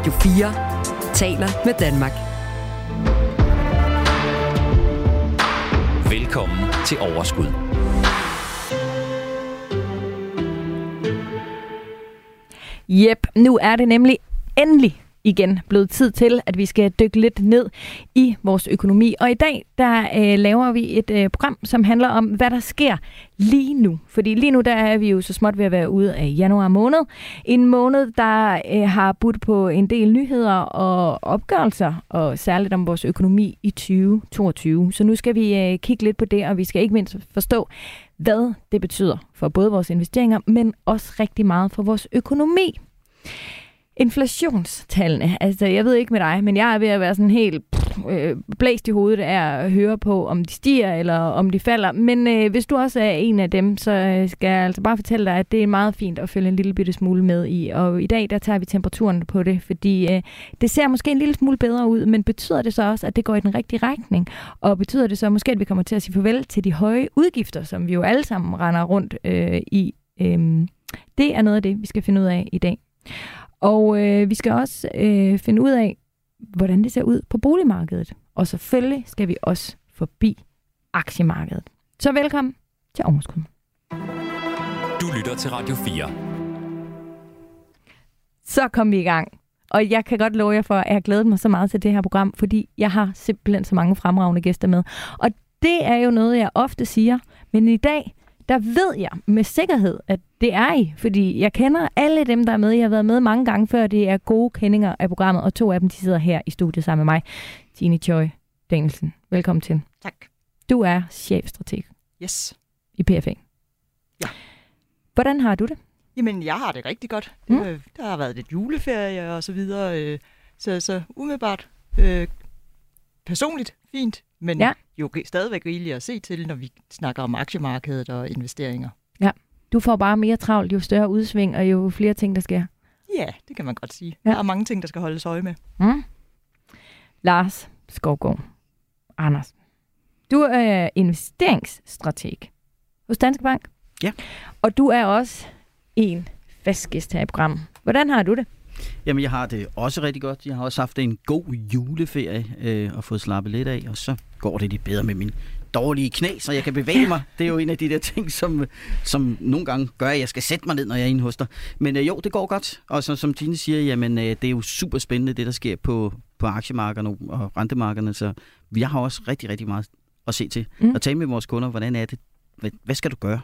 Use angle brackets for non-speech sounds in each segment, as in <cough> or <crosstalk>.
Radio 4 taler med Danmark. Velkommen til Overskud. Jep, nu er det nemlig endelig igen blevet tid til, at vi skal dykke lidt ned i vores økonomi. Og i dag, der øh, laver vi et øh, program, som handler om, hvad der sker lige nu. Fordi lige nu, der er vi jo så småt ved at være ude af januar måned. En måned, der øh, har budt på en del nyheder og opgørelser, og særligt om vores økonomi i 2022. Så nu skal vi øh, kigge lidt på det, og vi skal ikke mindst forstå, hvad det betyder for både vores investeringer, men også rigtig meget for vores økonomi. Inflationstallene, altså jeg ved ikke med dig, men jeg er ved at være sådan helt øh, blæst i hovedet af at høre på, om de stiger eller om de falder. Men øh, hvis du også er en af dem, så øh, skal jeg altså bare fortælle dig, at det er meget fint at følge en lille bitte smule med i. Og i dag, der tager vi temperaturen på det, fordi øh, det ser måske en lille smule bedre ud, men betyder det så også, at det går i den rigtige retning? Og betyder det så måske, at vi kommer til at sige farvel til de høje udgifter, som vi jo alle sammen render rundt øh, i? Øh, det er noget af det, vi skal finde ud af i dag. Og øh, vi skal også øh, finde ud af, hvordan det ser ud på boligmarkedet. Og selvfølgelig skal vi også forbi aktiemarkedet. Så velkommen til Overskud. Du lytter til Radio 4. Så kom vi i gang. Og jeg kan godt love jer for, at jeg har glædet mig så meget til det her program, fordi jeg har simpelthen så mange fremragende gæster med. Og det er jo noget, jeg ofte siger, men i dag, der ved jeg med sikkerhed, at det er I. Fordi jeg kender alle dem, der er med. Jeg har været med mange gange før. Det er gode kendinger af programmet, og to af dem de sidder her i studiet sammen med mig. Tine Choi Danielsen, velkommen til. Tak. Du er chefstrateg Yes. i PFA. Ja. Hvordan har du det? Jamen, jeg har det rigtig godt. Det, Mm. Der har været lidt juleferie og så videre. Øh, så, så umiddelbart øh, personligt fint, men Ja. Ja. jo stadigvæk rigeligt at se til, når vi snakker om aktiemarkedet og investeringer. Du får bare mere travlt, jo større udsving, og jo flere ting, der sker. Ja, det kan man godt sige. Ja. Ja. Der er mange ting, der skal holdes øje med. Mm. Lars Skovgaard Anders. Du er investeringsstrateg hos Danske Bank. Ja. Og du er også en fast gæst her i programmet. Hvordan har du det? Jamen, jeg har det også rigtig godt. Jeg har også haft en god juleferie øh, og fået slappet lidt af, og så går det lidt bedre med min dårlige knæ, så jeg kan bevæge mig. Det er jo en af de der ting, som, som nogle gange gør, at jeg skal sætte mig ned, når jeg er inde hos dig. Men øh, jo, det går godt. Og så, som Tine siger, jamen, øh, det er jo super spændende, det der sker på, på aktiemarkederne og rentemarkederne. Så vi har også rigtig, rigtig meget at se til. Mm. Og tale med vores kunder, hvordan er det? Hvad, hvad skal du gøre?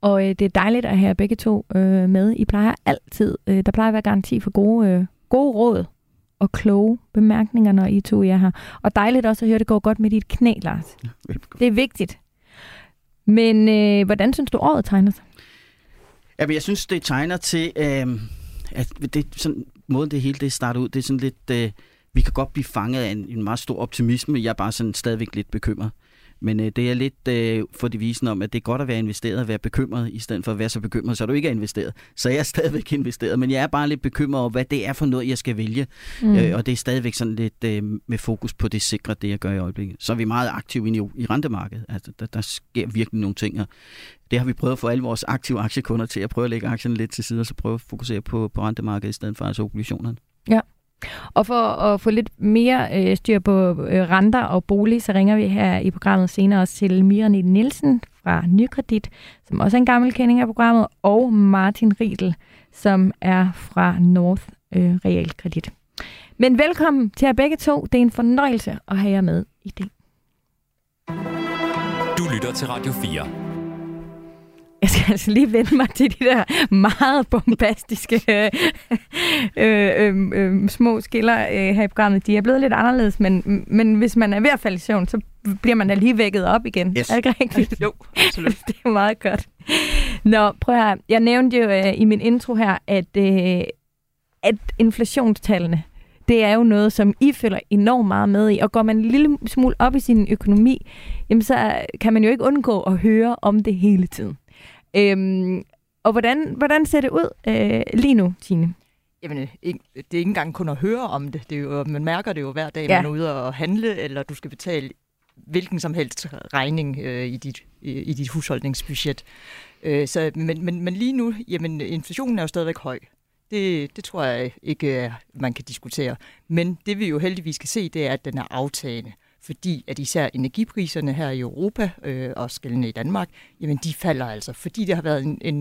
Og øh, det er dejligt at have begge to øh, med. I plejer altid, øh, der plejer at være garanti for gode, øh, gode råd og kloge bemærkninger, når I to er her. Og dejligt også at høre, at det går godt med dit knæ, Lars. Velbekomme. Det er vigtigt. Men øh, hvordan synes du, året tegner sig? Jamen, jeg synes, det tegner til, øh, at det sådan, måden det hele det starter ud, det er sådan lidt, øh, vi kan godt blive fanget af en, en meget stor optimisme. Jeg er bare sådan stadigvæk lidt bekymret. Men øh, det er lidt øh, for devisen om, at det er godt at være investeret og være bekymret, i stedet for at være så bekymret, så du ikke er investeret. Så jeg er stadigvæk investeret, men jeg er bare lidt bekymret over, hvad det er for noget, jeg skal vælge. Mm. Øh, og det er stadigvæk sådan lidt øh, med fokus på det sikre, det jeg gør i øjeblikket. Så er vi meget aktive i, i rentemarkedet. Altså, der, der sker virkelig nogle ting, og det har vi prøvet at få alle vores aktive aktiekunder til at prøve at lægge aktierne lidt til side, og så prøve at fokusere på, på rentemarkedet i stedet for altså obligationerne. Og for at få lidt mere øh, styr på øh, renter og bolig, så ringer vi her i programmet senere også til Mira Nielsen fra Nykredit, som også er en gammel kending af programmet, og Martin Riedel, som er fra North øh, Realkredit. Men velkommen til jer begge to. Det er en fornøjelse at have jer med i det. Du lytter til Radio 4. <laughs> Jeg skal altså lige vende mig til de der meget bombastiske <laughs> øh, øh, øh, øh, små skiller øh, her i programmet. De er blevet lidt anderledes, men, men hvis man er ved at falde i søvn, så bliver man da lige vækket op igen. Yes. Er det rigtigt? <laughs> Jo, absolut. det er meget godt. Nå, prøv her. Jeg nævnte jo øh, i min intro her, at, øh, at inflationstallene, det er jo noget, som I følger enormt meget med i. Og går man en lille smule op i sin økonomi, jamen så kan man jo ikke undgå at høre om det hele tiden. Øhm, og hvordan, hvordan ser det ud øh, lige nu, Tine? Jamen, øh, det er ikke engang kun at høre om det. det er jo, man mærker det jo hver dag, Ja. man er ude og handle, eller du skal betale hvilken som helst regning øh, i, dit, i, i dit husholdningsbudget. Øh, så, men, men, men lige nu, jamen inflationen er jo stadigvæk høj. Det, det tror jeg ikke, man kan diskutere. Men det vi jo heldigvis kan se, det er, at den er aftagende. Fordi at især energipriserne her i Europa, øh, og skældende i Danmark, jamen de falder altså. Fordi det har været en, en,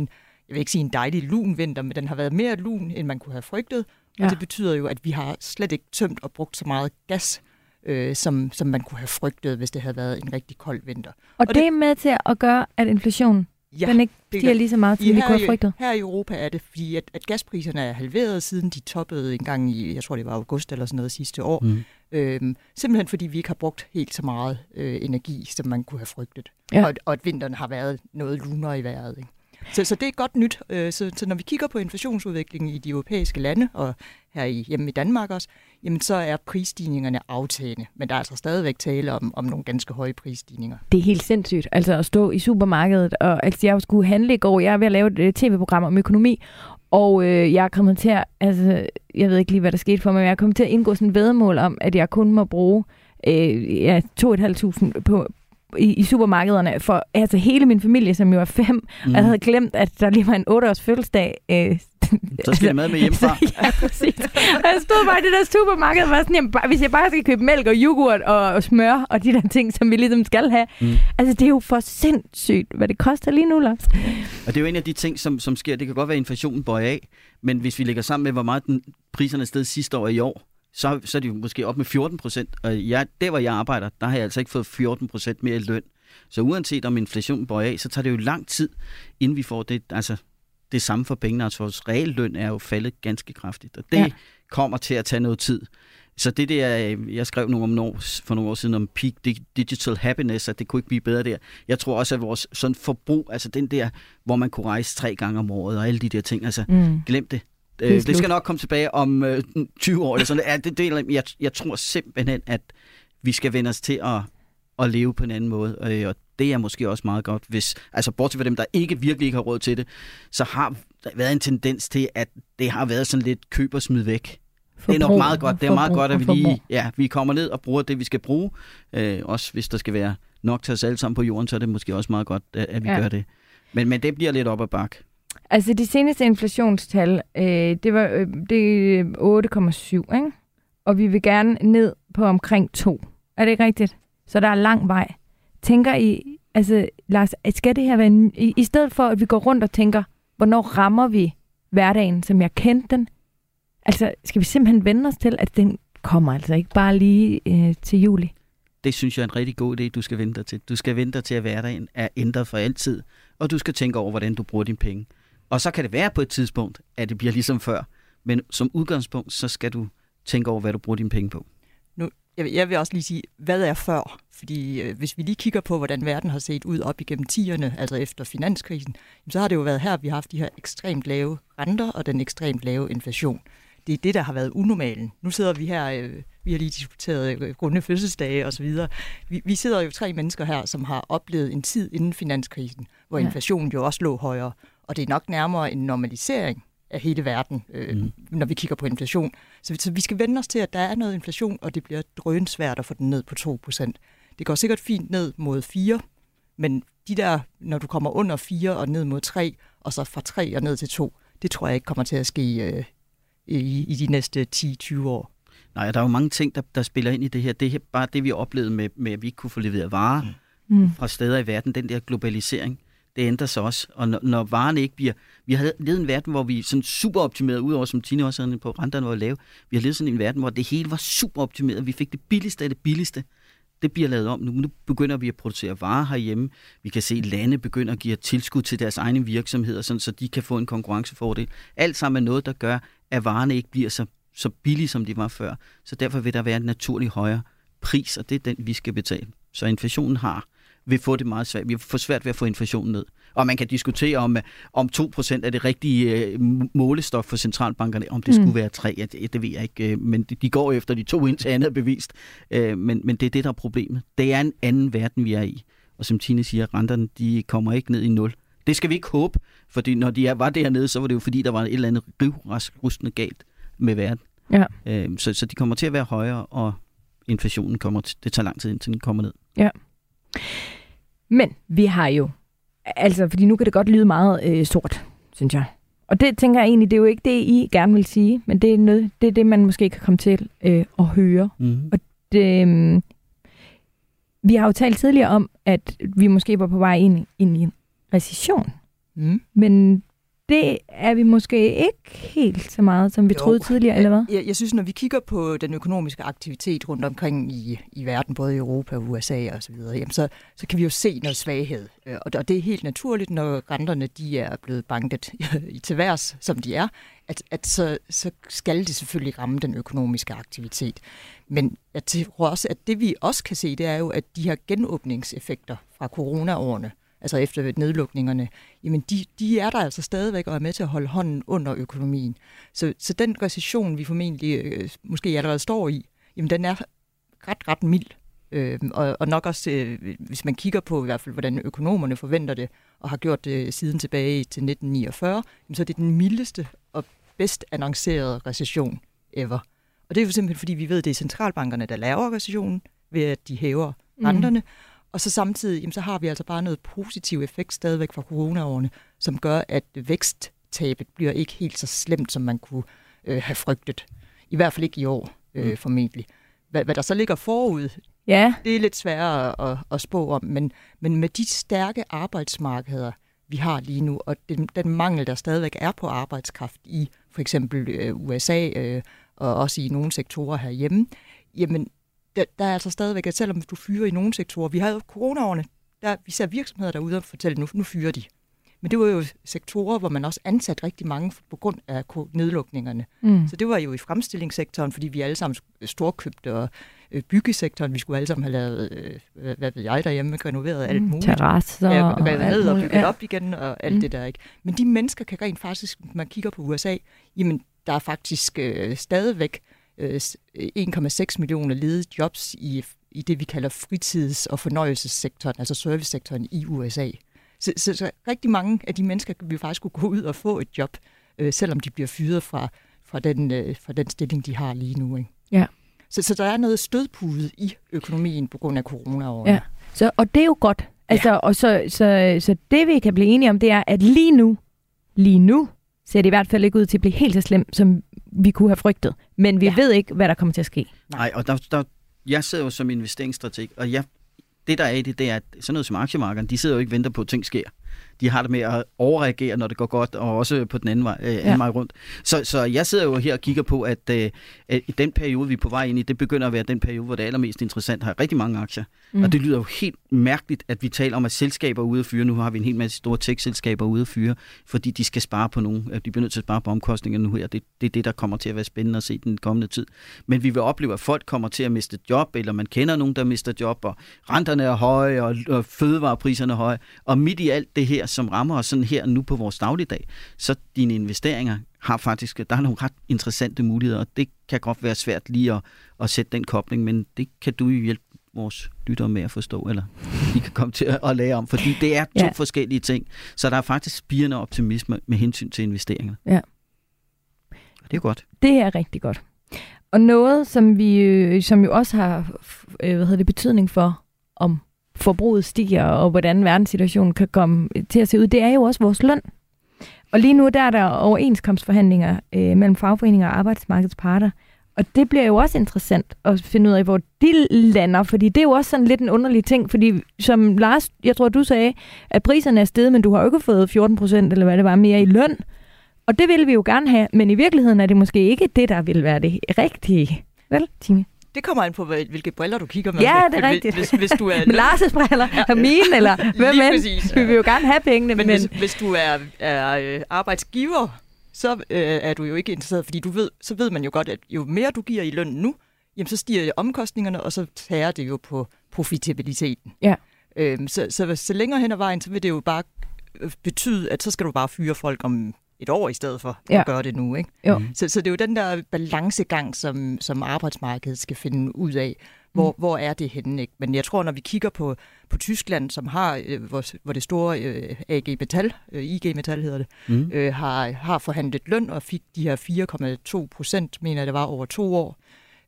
jeg vil ikke sige en dejlig lun vinter, men den har været mere lun, end man kunne have frygtet. Og Ja. det betyder jo, at vi har slet ikke tømt og brugt så meget gas, øh, som, som man kunne have frygtet, hvis det havde været en rigtig kold vinter. Og, Og det, det- er med til at gøre, at inflationen Ja, den ikke det lige så meget, som vi kunne have i- frygtet. her i Europa er det, fordi at, at gaspriserne er halveret, siden de toppede en gang i, jeg tror det var august eller sådan noget sidste år. Mm. Øhm, simpelthen fordi vi ikke har brugt helt så meget øh, energi, som man kunne have frygtet. Ja. Og, og at vinteren har været noget lunere i vejret. Ikke? Så, så det er godt nyt. Øh, så, så når vi kigger på inflationsudviklingen i de europæiske lande, og her i, hjemme i Danmark også, jamen så er prisstigningerne aftagende. Men der er altså stadigvæk tale om, om nogle ganske høje prisstigninger. Det er helt sindssygt. Altså at stå i supermarkedet, og altså, jeg skulle handle i går. Jeg er ved at lave et øh, tv-program om økonomi, og øh, jeg er kommet til at, altså, jeg ved ikke lige, hvad der skete for mig, men jeg er kommet til at indgå sådan et vedmål om, at jeg kun må bruge øh, ja, 2.500 på, i, i supermarkederne for altså hele min familie, som jo er fem. Mm. Jeg havde glemt, at der lige var en 8-års fødselsdag. Øh, <laughs> Så skal jeg mad med hjemmefra. <laughs> ja, præcis. Og jeg stod bare i det der supermarked og var sådan, jamen, bare, hvis jeg bare skal købe mælk og yoghurt og, og smør og de der ting, som vi ligesom skal have. Mm. Altså, det er jo for sindssygt, hvad det koster lige nu, Lars. Og det er jo en af de ting, som, som sker. Det kan godt være, at inflationen bøjer af, men hvis vi lægger sammen med, hvor meget den, priserne er steget sidste år og i år, så, så er det jo måske op med 14 procent. Og jeg, der, hvor jeg arbejder, der har jeg altså ikke fået 14 procent mere i løn. Så uanset om inflationen bøjer af, så tager det jo lang tid, inden vi får det, altså, det samme for pengene. Altså vores realløn er jo faldet ganske kraftigt, og det Ja. kommer til at tage noget tid. Så det der, øh, jeg skrev nogle om år, for nogle år siden om peak di- digital happiness, at det kunne ikke blive bedre der. Jeg tror også, at vores sådan forbrug, altså den der, hvor man kunne rejse tre gange om året og alle de der ting, altså Mm. glem det. Er Øh, det skal nok komme tilbage om øh, 20 år eller sådan ja, det, det, jeg, jeg tror simpelthen, at vi skal vende os til at, at leve på en anden måde, øh, og det er måske også meget godt, hvis, altså bortset fra dem, der ikke virkelig ikke har råd til det, så har der været en tendens til, at det har været sådan lidt køb og smid væk. Det er nok Forbrug meget godt. Det er meget forbrug godt, at vi forbrug. lige ja, vi kommer ned og bruger det, vi skal bruge. Øh, også hvis der skal være nok til os alle sammen på jorden, så er det måske også meget godt, at at vi Ja. ja. gør det. Men, men det bliver lidt op ad bak. Altså, de seneste inflationstal, øh, det var øh, det 8,7, ikke? Og vi vil gerne ned på omkring 2. Er det ikke rigtigt? Så der er lang vej. Tænker I, altså, Lars, skal det her være, en, i, i stedet for, at vi går rundt og tænker, hvornår rammer vi hverdagen, som jeg kendte den? Altså, skal vi simpelthen vende os til, at den kommer altså ikke bare lige øh, til juli? Det synes jeg er en rigtig god idé, du skal vente dig til. Du skal vente dig til, at hverdagen er ændret for altid, og du skal tænke over, hvordan du bruger dine penge. Og så kan det være på et tidspunkt, at det bliver ligesom før. Men som udgangspunkt, så skal du tænke over, hvad du bruger dine penge på. Nu, jeg, vil, jeg vil også lige sige, hvad er før? Fordi øh, hvis vi lige kigger på, hvordan verden har set ud op igennem 10'erne, altså efter finanskrisen, jamen, så har det jo været her, vi har haft de her ekstremt lave renter og den ekstremt lave inflation. Det er det, der har været unormalen. Nu sidder vi her, øh, vi har lige diskuteret øh, grunde fødselsdage osv. Vi, vi sidder jo tre mennesker her, som har oplevet en tid inden finanskrisen, hvor ja. inflationen jo også lå højere. Og det er nok nærmere en normalisering af hele verden, øh, Mm. når vi kigger på inflation. Så, så vi skal vende os til, at der er noget inflation, og det bliver drønsvært at få den ned på 2%. Det går sikkert fint ned mod 4, men de der, når du kommer under 4 og ned mod 3, og så fra 3 og ned til 2, det tror jeg ikke kommer til at ske øh, i, i de næste 10-20 år. Nej, der er jo mange ting, der, der spiller ind i det her. Det er bare det, vi oplevede med, med, at vi ikke kunne få leveret varer Mm. fra steder i verden. Den der globalisering, det ændrer sig også. Og når, når varerne ikke bliver... Vi har levet en verden, hvor vi sådan super optimeret, udover som Tine også havde på, renterne var lave. Vi har levet sådan en verden, hvor det hele var super optimeret. Vi fik det billigste af det billigste. Det bliver lavet om nu. Nu begynder vi at producere varer herhjemme. Vi kan se, at lande begynder at give tilskud til deres egne virksomheder, sådan, så de kan få en konkurrencefordel. Alt sammen er noget, der gør, at varerne ikke bliver så, så billige, som de var før. Så derfor vil der være en naturlig højere pris, og det er den, vi skal betale. Så inflationen har vil få det meget svært. Vi får svært ved at få inflationen ned. Og man kan diskutere, om, om 2% er det rigtige øh, målestok for centralbankerne. Om det Mm. skulle være 3, ja, det, det ved jeg ikke. øh, Men de, går efter de to indtil andet er bevist. Øh, Men, men det er det, der er problemet. Det er en anden verden, vi er i. Og som Tine siger, renterne de kommer ikke ned i nul. Det skal vi ikke håbe, fordi når de var dernede, så var det jo fordi, der var et eller andet rivrustende galt med verden. Ja. Så, så de kommer til at være højere, og inflationen kommer det tager lang tid, indtil den kommer ned. Men vi har jo, altså fordi nu kan det godt lyde meget øh, sort, synes jeg. Og det tænker jeg egentlig, det er jo ikke det, I gerne vil sige, men det er, noget, det, er det, man måske kan komme til øh, at høre. Mm. Og det, øh, vi har jo talt tidligere om, at vi måske var på vej ind, ind i en recession, Mm. men det er vi måske ikke helt så meget, som vi Jo. troede tidligere, eller hvad? Jeg, jeg synes, når vi kigger på den økonomiske aktivitet rundt omkring i, i verden, både i Europa og USA og så videre, jamen så, så kan vi jo se noget svaghed. Øh, Og, og det er helt naturligt, når renterne de er blevet banket <laughs> i til værs, som de er, at, at så, så skal det selvfølgelig ramme den økonomiske aktivitet. Men jeg tror også, at det vi også kan se, det er jo, at de her genåbningseffekter fra coronaårene, altså efter nedlukningerne, jamen de, de er der altså stadigvæk og er med til at holde hånden under økonomien. Så, så den recession, vi formentlig øh, måske allerede står i, jamen den er ret, ret mild. Øh, og, og nok også, øh, hvis man kigger på i hvert fald, hvordan økonomerne forventer det, og har gjort det siden tilbage til 1949, jamen, så er det den mildeste og bedst annoncerede recession ever. Og det er jo simpelthen, fordi vi ved, at det er centralbankerne, der laver recessionen, ved at de hæver Mm. Og så samtidig, jamen, så har vi altså bare noget positiv effekt stadigvæk fra coronaårene, som gør, at væksttabet bliver ikke helt så slemt, som man kunne øh, have frygtet. I hvert fald ikke i år, øh, Mm. formentlig. Hvad, hvad der så ligger forud, Ja, det er lidt sværere at, at spå om, men, men med de stærke arbejdsmarkeder, vi har lige nu, og den, den mangel, der stadigvæk er på arbejdskraft i for eksempel øh, USA øh, og også i nogle sektorer herhjemme, jamen der, der er altså stadigvæk, at selvom du fyrer i nogle sektorer, vi har jo coronaårene, der, vi ser virksomheder derude og fortælle, nu, nu fyrer de. Men det var jo sektorer, hvor man også ansat rigtig mange på grund af nedlukningerne. mm. Så det var jo i fremstillingssektoren, fordi vi alle sammen storkøbte, og øh, byggesektoren, vi skulle alle sammen have lavet, øh, hvad- ved jeg derhjemme, renoveret alt muligt. terrasser Ja, og alt og bygget Ja. op igen og alt Mm. det der, ikke? Men de mennesker kan rent faktisk, hvis man kigger på USA, jamen der er faktisk øh, stadigvæk øh, 1,6 millioner ledige jobs i, i det, vi kalder fritids- og fornøjelsessektoren, altså servicesektoren i USA. Så, så, så rigtig mange af de mennesker vil faktisk kunne gå ud og få et job, øh, selvom de bliver fyret fra, fra, den, øh, fra den stilling, de har lige nu. Ikke? Ja. Så, så der er noget stødpude i økonomien på grund af coronaårene. Ja. Så, og det er jo godt. Altså, og så, så, så det vi kan blive enige om, det er, at lige nu, lige nu, ser det i hvert fald ikke ud til at blive helt så slemt, som vi kunne have frygtet. Men vi ja. Ved ikke, hvad der kommer til at ske. Nej, og der, der, jeg sidder jo som investeringsstrateg, og jeg, det der er i det, det er, at sådan noget som aktiemarkederne, de sidder jo ikke og venter på, at ting sker. De har det med at overreagere, når det går godt, og også på den anden vej, øh, anden Ja. vej rundt. Så, så jeg sidder jo her og kigger på, at, øh, at i den periode, vi er på vej ind i, det begynder at være den periode, hvor det er allermest interessant har rigtig mange aktier. Mm. Og det lyder jo helt mærkeligt, at vi taler om, at selskaber er ude at fyre. Nu har vi en hel masse store tech-selskaber ude at fyre, fordi de skal spare på nogle, at de bliver nødt til at spare på omkostninger nu her. Det, det er det, der kommer til at være spændende at se den kommende tid. Men vi vil opleve, at folk kommer til at miste job, eller man kender nogen, der mister job, og renterne er høje, og, og fødevarepriserne er høje. Og midt i alt det her, som rammer os sådan her nu på vores dagligdag, så dine investeringer har faktisk, der er nogle ret interessante muligheder, og det kan godt være svært lige at, at sætte den kobling, men det kan du jo hjælpe vores lyttere med at forstå, eller de kan komme til at, at lære om, fordi det er to Ja. forskellige ting. Så der er faktisk spirende optimisme med hensyn til investeringerne. Ja. Og det er godt. Det er rigtig godt. Og noget, som vi øh, som jo også har øh, hvad hedder det, betydning for, om forbruget stiger, og hvordan verdenssituationen kan komme til at se ud, det er jo også vores løn. Og lige nu der er der overenskomstforhandlinger øh, mellem fagforeninger og arbejdsmarkedets parter. Og det bliver jo også interessant at finde ud af, hvor de lander, fordi det er jo også sådan lidt en underlig ting, fordi som Lars, jeg tror du sagde, at priserne er steget, men du har jo ikke fået 14 procent, eller hvad det var, mere i løn. Og det vil vi jo gerne have, men i virkeligheden er det måske ikke det, der vil være det rigtige. Vel, Tine? Det kommer an på, hvilke briller du kigger med. Ja, det er Hvis- rigtigt. Hvis, hvis du er <laughs> Lars' briller, ja. mine, eller <laughs> hvem Lige end. præcis. Vi vil jo gerne have pengene, Men, men. Hvis, hvis du er, er øh, arbejdsgiver, så øh, er du jo ikke interesseret, fordi du ved, så ved man jo godt, at jo mere du giver i løn nu, jamen så stiger omkostningerne, og så tager det jo på profitabiliteten. Ja. Øhm, så, så, så længere hen ad vejen, så vil det jo bare øh, betyde, at så skal du bare fyre folk om et år i stedet for Ja. at gøre det nu. Ikke? Jo. Så, så det er jo den der balancegang, som, som arbejdsmarkedet skal finde ud af. Hvor, mm. hvor er det henne? Ikke? Men jeg tror, når vi kigger på, på Tyskland, som har, øh, hvor, hvor det store øh, AG Metal, øh, IG Metal hedder det, Mm. øh, har, har forhandlet løn og fik de her 4,2 procent, mener jeg det var, over to år,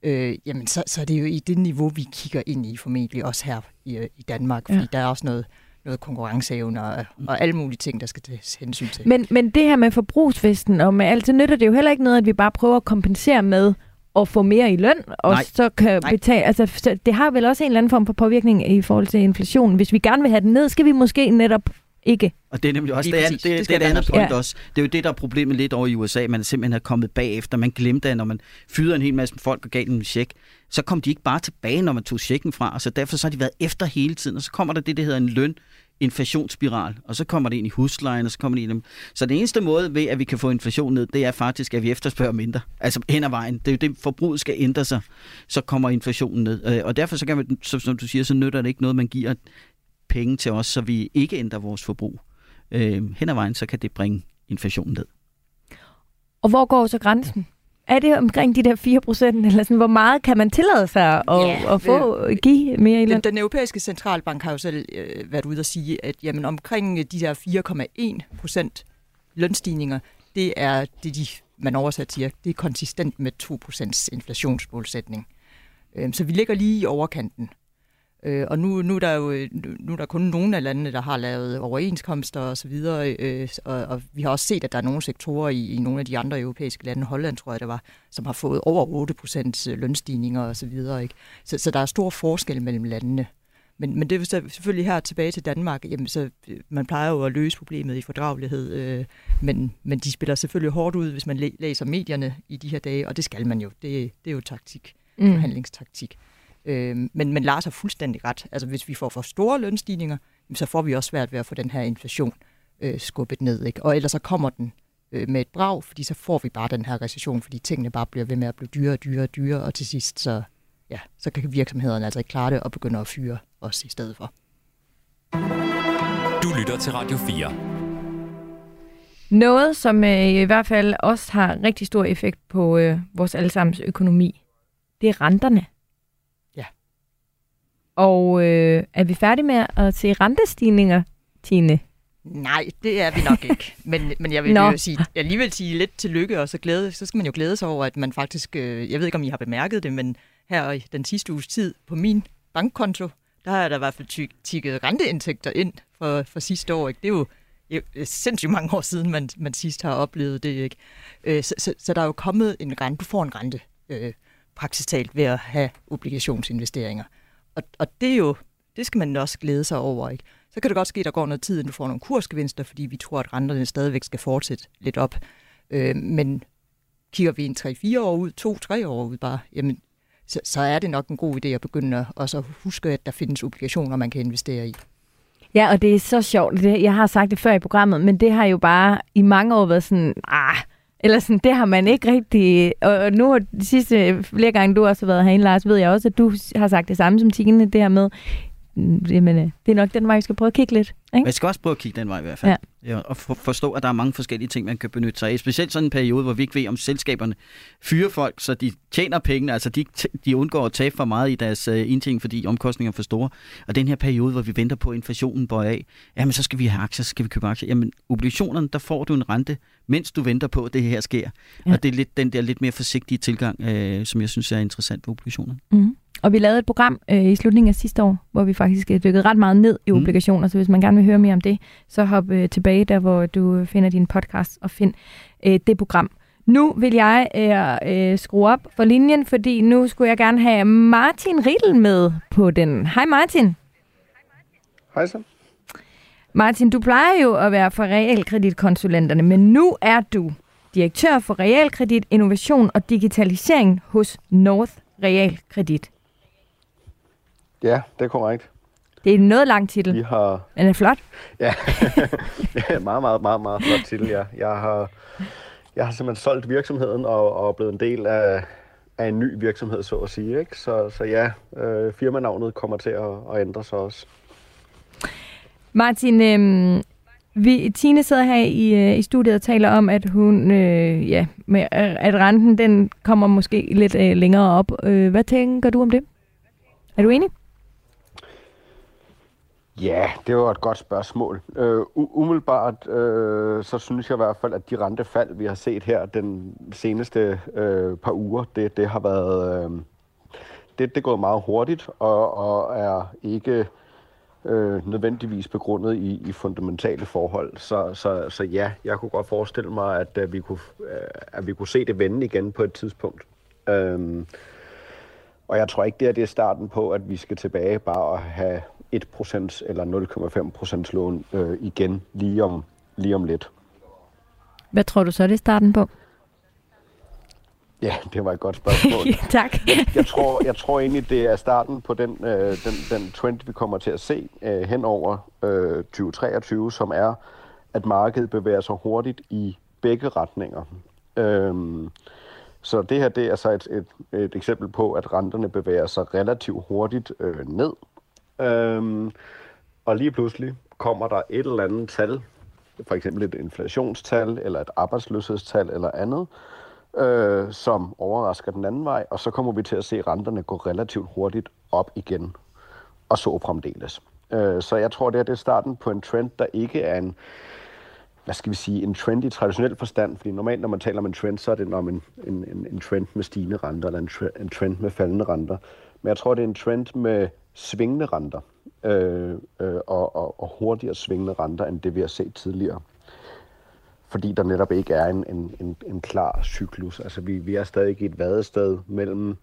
øh, jamen så, så er det jo i det niveau, vi kigger ind i formentlig, også her i, øh, i Danmark, fordi ja. der er også noget, noget konkurrenceevne og, og alle mulige ting, der skal tages hensyn til. Men, men det her med forbrugsfesten og med alt, så nytter det jo heller ikke noget, at vi bare prøver at kompensere med at få mere i løn, og Nej. så kan Nej. betale... Altså, så det har vel også en eller anden form for påvirkning i forhold til inflationen. Hvis vi gerne vil have den ned, skal vi måske netop ikke. Og det er nemlig også Lige det, er, præcis. det, Det det, det, er andet point Ja. også. Det er jo det, der er problemet lidt over i USA. Man simpelthen er kommet bagefter. Man glemte, at når man fyrede en hel masse folk og gav dem en check, så kom de ikke bare tilbage, når man tog checken fra. Og så derfor så har de været efter hele tiden. Og så kommer der det, der hedder en løn inflationsspiral, og så kommer det ind i huslejen, og så kommer det ind i dem. Så den eneste måde ved, at vi kan få inflation ned, det er faktisk, at vi efterspørger mindre. Altså hen ad vejen. Det er jo det, forbruget skal ændre sig, så kommer inflationen ned. Øh, Og derfor, så kan man, så, som du siger, så nytter det ikke noget, man giver penge til os, så vi ikke ændrer vores forbrug. Øh, hen ad vejen, så kan det bringe inflationen ned. Og hvor går så grænsen? Er det omkring de der 4 procent, eller sådan, hvor meget kan man tillade sig at, Ja, at få, give mere i løn? Den, den europæiske centralbank har jo selv øh, været ude og sige, at jamen, omkring øh, de der 4,1 procent lønstigninger, det er det, de, man oversat siger, det er konsistent med 2 procents inflationsmålsætning. Øh, så vi ligger lige i overkanten. Øh, og nu, nu, er der jo nu, er der kun nogle af landene, der har lavet overenskomster og så videre, øh, og, og vi har også set, at der er nogle sektorer i, i nogle af de andre europæiske lande, Holland tror jeg det var, som har fået over 8 procents lønstigninger og så videre. Ikke? Så, så der er stor forskel mellem landene. Men, men det er selvfølgelig her tilbage til Danmark, jamen så øh, man plejer jo at løse problemet i fordragelighed, øh, men, men de spiller selvfølgelig hårdt ud, hvis man læ- læser medierne i de her dage, og det skal man jo. Det, det er jo taktik, Mm. forhandlingstaktik. Øh, men, men Lars har fuldstændig ret. Altså hvis vi får for store lønstigninger, så får vi også svært ved at få den her inflation øh, skubbet ned. Ikke? Og ellers så kommer den øh, med et brag, fordi så får vi bare den her recession, fordi tingene bare bliver ved med at blive dyrere og dyrere og dyrere, og til sidst så, ja, så kan virksomhederne altså ikke klare det og begynde at fyre os i stedet for. Du lytter til Radio 4. Noget, som øh, i hvert fald også har rigtig stor effekt på øh, vores allesammens økonomi, det er renterne. Og øh, er vi færdige med at se rentestigninger, Tine? Nej, det er vi nok ikke. Men, men jeg vil Nå. jo sige, alligevel sige lidt tillykke, og så, glæde, så skal man jo glæde sig over, at man faktisk, øh, jeg ved ikke, om I har bemærket det, men her i den sidste uges tid på min bankkonto, der er der i hvert fald tikket renteindtægter ind for, for sidste år. Ikke? Det er jo det er jo sindssygt mange år siden, man, man sidst har oplevet det. Ikke? Øh, så, så, så der er jo kommet en rente, du får en rente øh, praktisk talt ved at have obligationsinvesteringer. Og, og det er jo, det skal man også glæde sig over. Ikke? Så kan det godt ske, at der går noget tid, inden du får nogle kursgevinster, fordi vi tror, at renterne stadigvæk skal fortsætte lidt op. Øh, men kigger vi en 3-4 år ud, 2-3 år ud bare, jamen, så, så er det nok en god idé at begynde at også huske, at der findes obligationer, man kan investere i. Ja, og det er så sjovt. Det, jeg har sagt det før i programmet, men det har jo bare i mange år været sådan, ah, eller sådan, det har man ikke rigtig... Og, nu har de sidste flere gange, du også har været herinde, Lars, ved jeg også, at du har sagt det samme som Tine, det her med, jamen, øh, det er nok den vej, vi skal prøve at kigge lidt. Ikke? Man skal også prøve at kigge den vej i hvert fald. Ja. Ja, og for, forstå, at der er mange forskellige ting, man kan benytte sig af. Specielt sådan en periode, hvor vi ikke ved, om selskaberne fyrer folk, så de tjener pengene. Altså, de, de undgår at tabe for meget i deres uh, indtjening, fordi omkostninger er for store. Og den her periode, hvor vi venter på, at inflationen bøjer af, jamen, så skal vi have aktier, så skal vi købe aktier. Jamen, obligationerne, der får du en rente, mens du venter på, at det her sker. Ja. Og det er lidt den der lidt mere forsigtige tilgang, øh, som jeg synes er interessant ved obligationer. Mm. Og vi lavede et program øh, i slutningen af sidste år, hvor vi faktisk øh, dykkede ret meget ned i Mm. obligationer, så hvis man gerne vil høre mere om det, så hop øh, tilbage der, hvor du finder din podcast og find øh, det program. Nu vil jeg øh, øh, skrue op for linjen, fordi nu skulle jeg gerne have Martin Riedel med på den. Hej Martin. Hej så. Martin, du plejer jo at være for realkreditkonsulenterne, men nu er du direktør for realkredit, innovation og digitalisering hos North Realkredit. Ja, det er korrekt. Det er en noget lang titel. Vi har Den er flot. <laughs> ja, meget, meget, meget, meget flot titel, ja. Jeg har, jeg har simpelthen solgt virksomheden og, og blevet en del af, af en ny virksomhed, så at sige. Ikke? Så, så ja, øh, firmanavnet kommer til at, at ændre sig også. Martin, øhm, vi, Tine sidder her i, øh, i studiet og taler om, at hun, øh, ja, med, at renten den kommer måske lidt øh, længere op. Øh, hvad tænker du om det? Er du enig? Ja, det var et godt spørgsmål. Øh, umiddelbart, øh, så synes jeg i hvert fald, at de rentefald, vi har set her den seneste øh, par uger, det, det har været... Øh, det, det er gået meget hurtigt, og, og er ikke øh, nødvendigvis begrundet i, i fundamentale forhold. Så, så, så ja, jeg kunne godt forestille mig, at, at, vi kunne, øh, at vi kunne se det vende igen på et tidspunkt. Øhm, og jeg tror ikke, det er, det er starten på, at vi skal tilbage bare og have 1% eller 0,5% lån øh, igen lige om, lige om lidt. Hvad tror du så, det er starten på? Ja, det var et godt spørgsmål. <laughs> tak. jeg, tror, jeg tror egentlig, det er starten på den, øh, den, den trend, vi kommer til at se øh, hen over øh, 2023, som er, at markedet bevæger sig hurtigt i begge retninger. Øhm, så det her det er så et, et, et eksempel på, at renterne bevæger sig relativt hurtigt øh, ned. Øhm, og lige pludselig kommer der et eller andet tal, for eksempel et inflationstal, eller et arbejdsløshedstal, eller andet, øh, som overrasker den anden vej, og så kommer vi til at se renterne gå relativt hurtigt op igen, og så fremdeles. Øh, så jeg tror, det her, det er starten på en trend, der ikke er en, hvad skal vi sige, en trend i traditionel forstand, fordi normalt, når man taler om en trend, så er det om en, en, en, en trend med stigende renter, eller en, tre, en trend med faldende renter. Men jeg tror, det er en trend med svingende renter, øh, øh, og, og, og hurtigere svingende renter, end det vi har set tidligere fordi der netop ikke er en, en, en, en klar cyklus. Altså vi, vi er stadig i et vadested mellem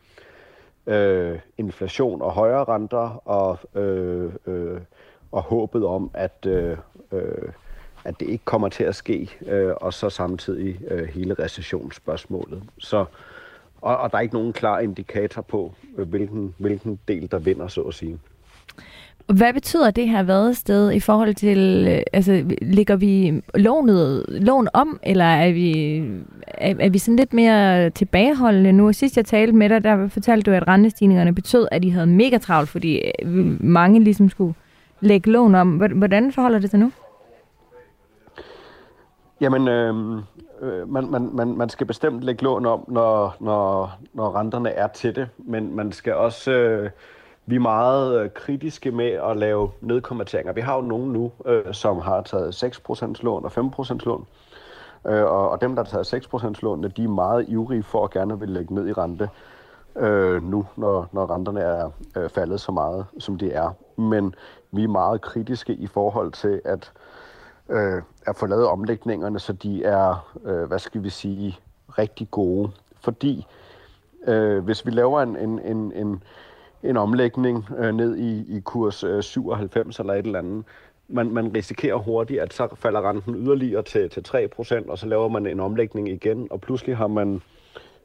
øh, inflation og højere renter og, øh, øh, og håbet om, at, øh, øh, at det ikke kommer til at ske, øh, og så samtidig øh, hele recessionsspørgsmålet. Så, og, og der er ikke nogen klar indikator på, øh, hvilken, hvilken del der vinder, så at sige. Hvad betyder det her vadested i forhold til, øh, altså ligger vi lånet, lån om, eller er vi, er, er vi sådan lidt mere tilbageholdende nu? Sidst jeg talte med dig, der fortalte du, at rentestigningerne betød, at I havde mega travlt, fordi øh, mange ligesom skulle lægge lån om. Hvordan forholder det sig nu? Jamen, øh, Øh, man, man, man, man skal bestemt lægge lån om, når, når, når renterne er til det, men man skal også... Øh, vi er meget øh, kritiske med at lave nedkonverteringer. Vi har jo nogen nu, øh, som har taget 6% lån og 5% lån. Øh, og, og dem, der har taget 6% lån, de er meget ivrige for at gerne vil lægge ned i rente øh, nu, når, når renterne er øh, faldet så meget, som de er. Men vi er meget kritiske i forhold til at, øh, Øh, at få lavet omlægningerne, så de er, øh, hvad skal vi sige, rigtig gode. Fordi øh, hvis vi laver en, en, en, en en omlægning øh, ned i, i kurs øh, 97 eller et eller andet, man, man risikerer hurtigt, at så falder renten yderligere til, til 3%, og så laver man en omlægning igen, og pludselig har man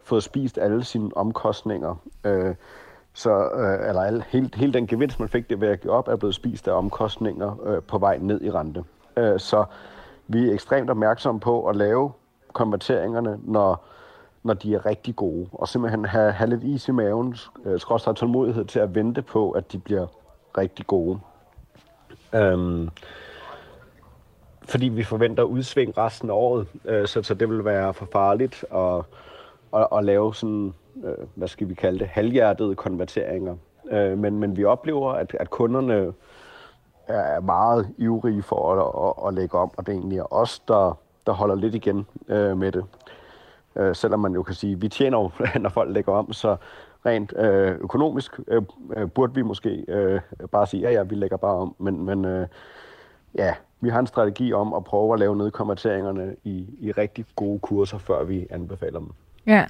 fået spist alle sine omkostninger. Øh, så, øh, eller al, hele, hele den gevinst, man fik det ved at give op, er blevet spist af omkostninger øh, på vej ned i rente. Øh, så vi er ekstremt opmærksomme på at lave konverteringerne, når når de er rigtig gode, og simpelthen have, have lidt is i maven, øh, skråstrej tålmodighed til at vente på, at de bliver rigtig gode. Øhm, fordi vi forventer udsving resten af året, øh, så, så det vil være for farligt at, at, at lave sådan, øh, hvad skal vi kalde det, halvhjertede konverteringer. Øh, men, men vi oplever, at, at kunderne er meget ivrige for at, at, at lægge om, og det er egentlig os, der, der holder lidt igen øh, med det. Øh, selvom man jo kan sige, at vi tjener jo, <laughs> når folk lægger om, så rent øh, økonomisk øh, øh, burde vi måske øh, bare sige, ja ja, vi lægger bare om. Men, men øh, ja, vi har en strategi om at prøve at lave nedkonverteringerne i, i rigtig gode kurser, før vi anbefaler dem. Ja.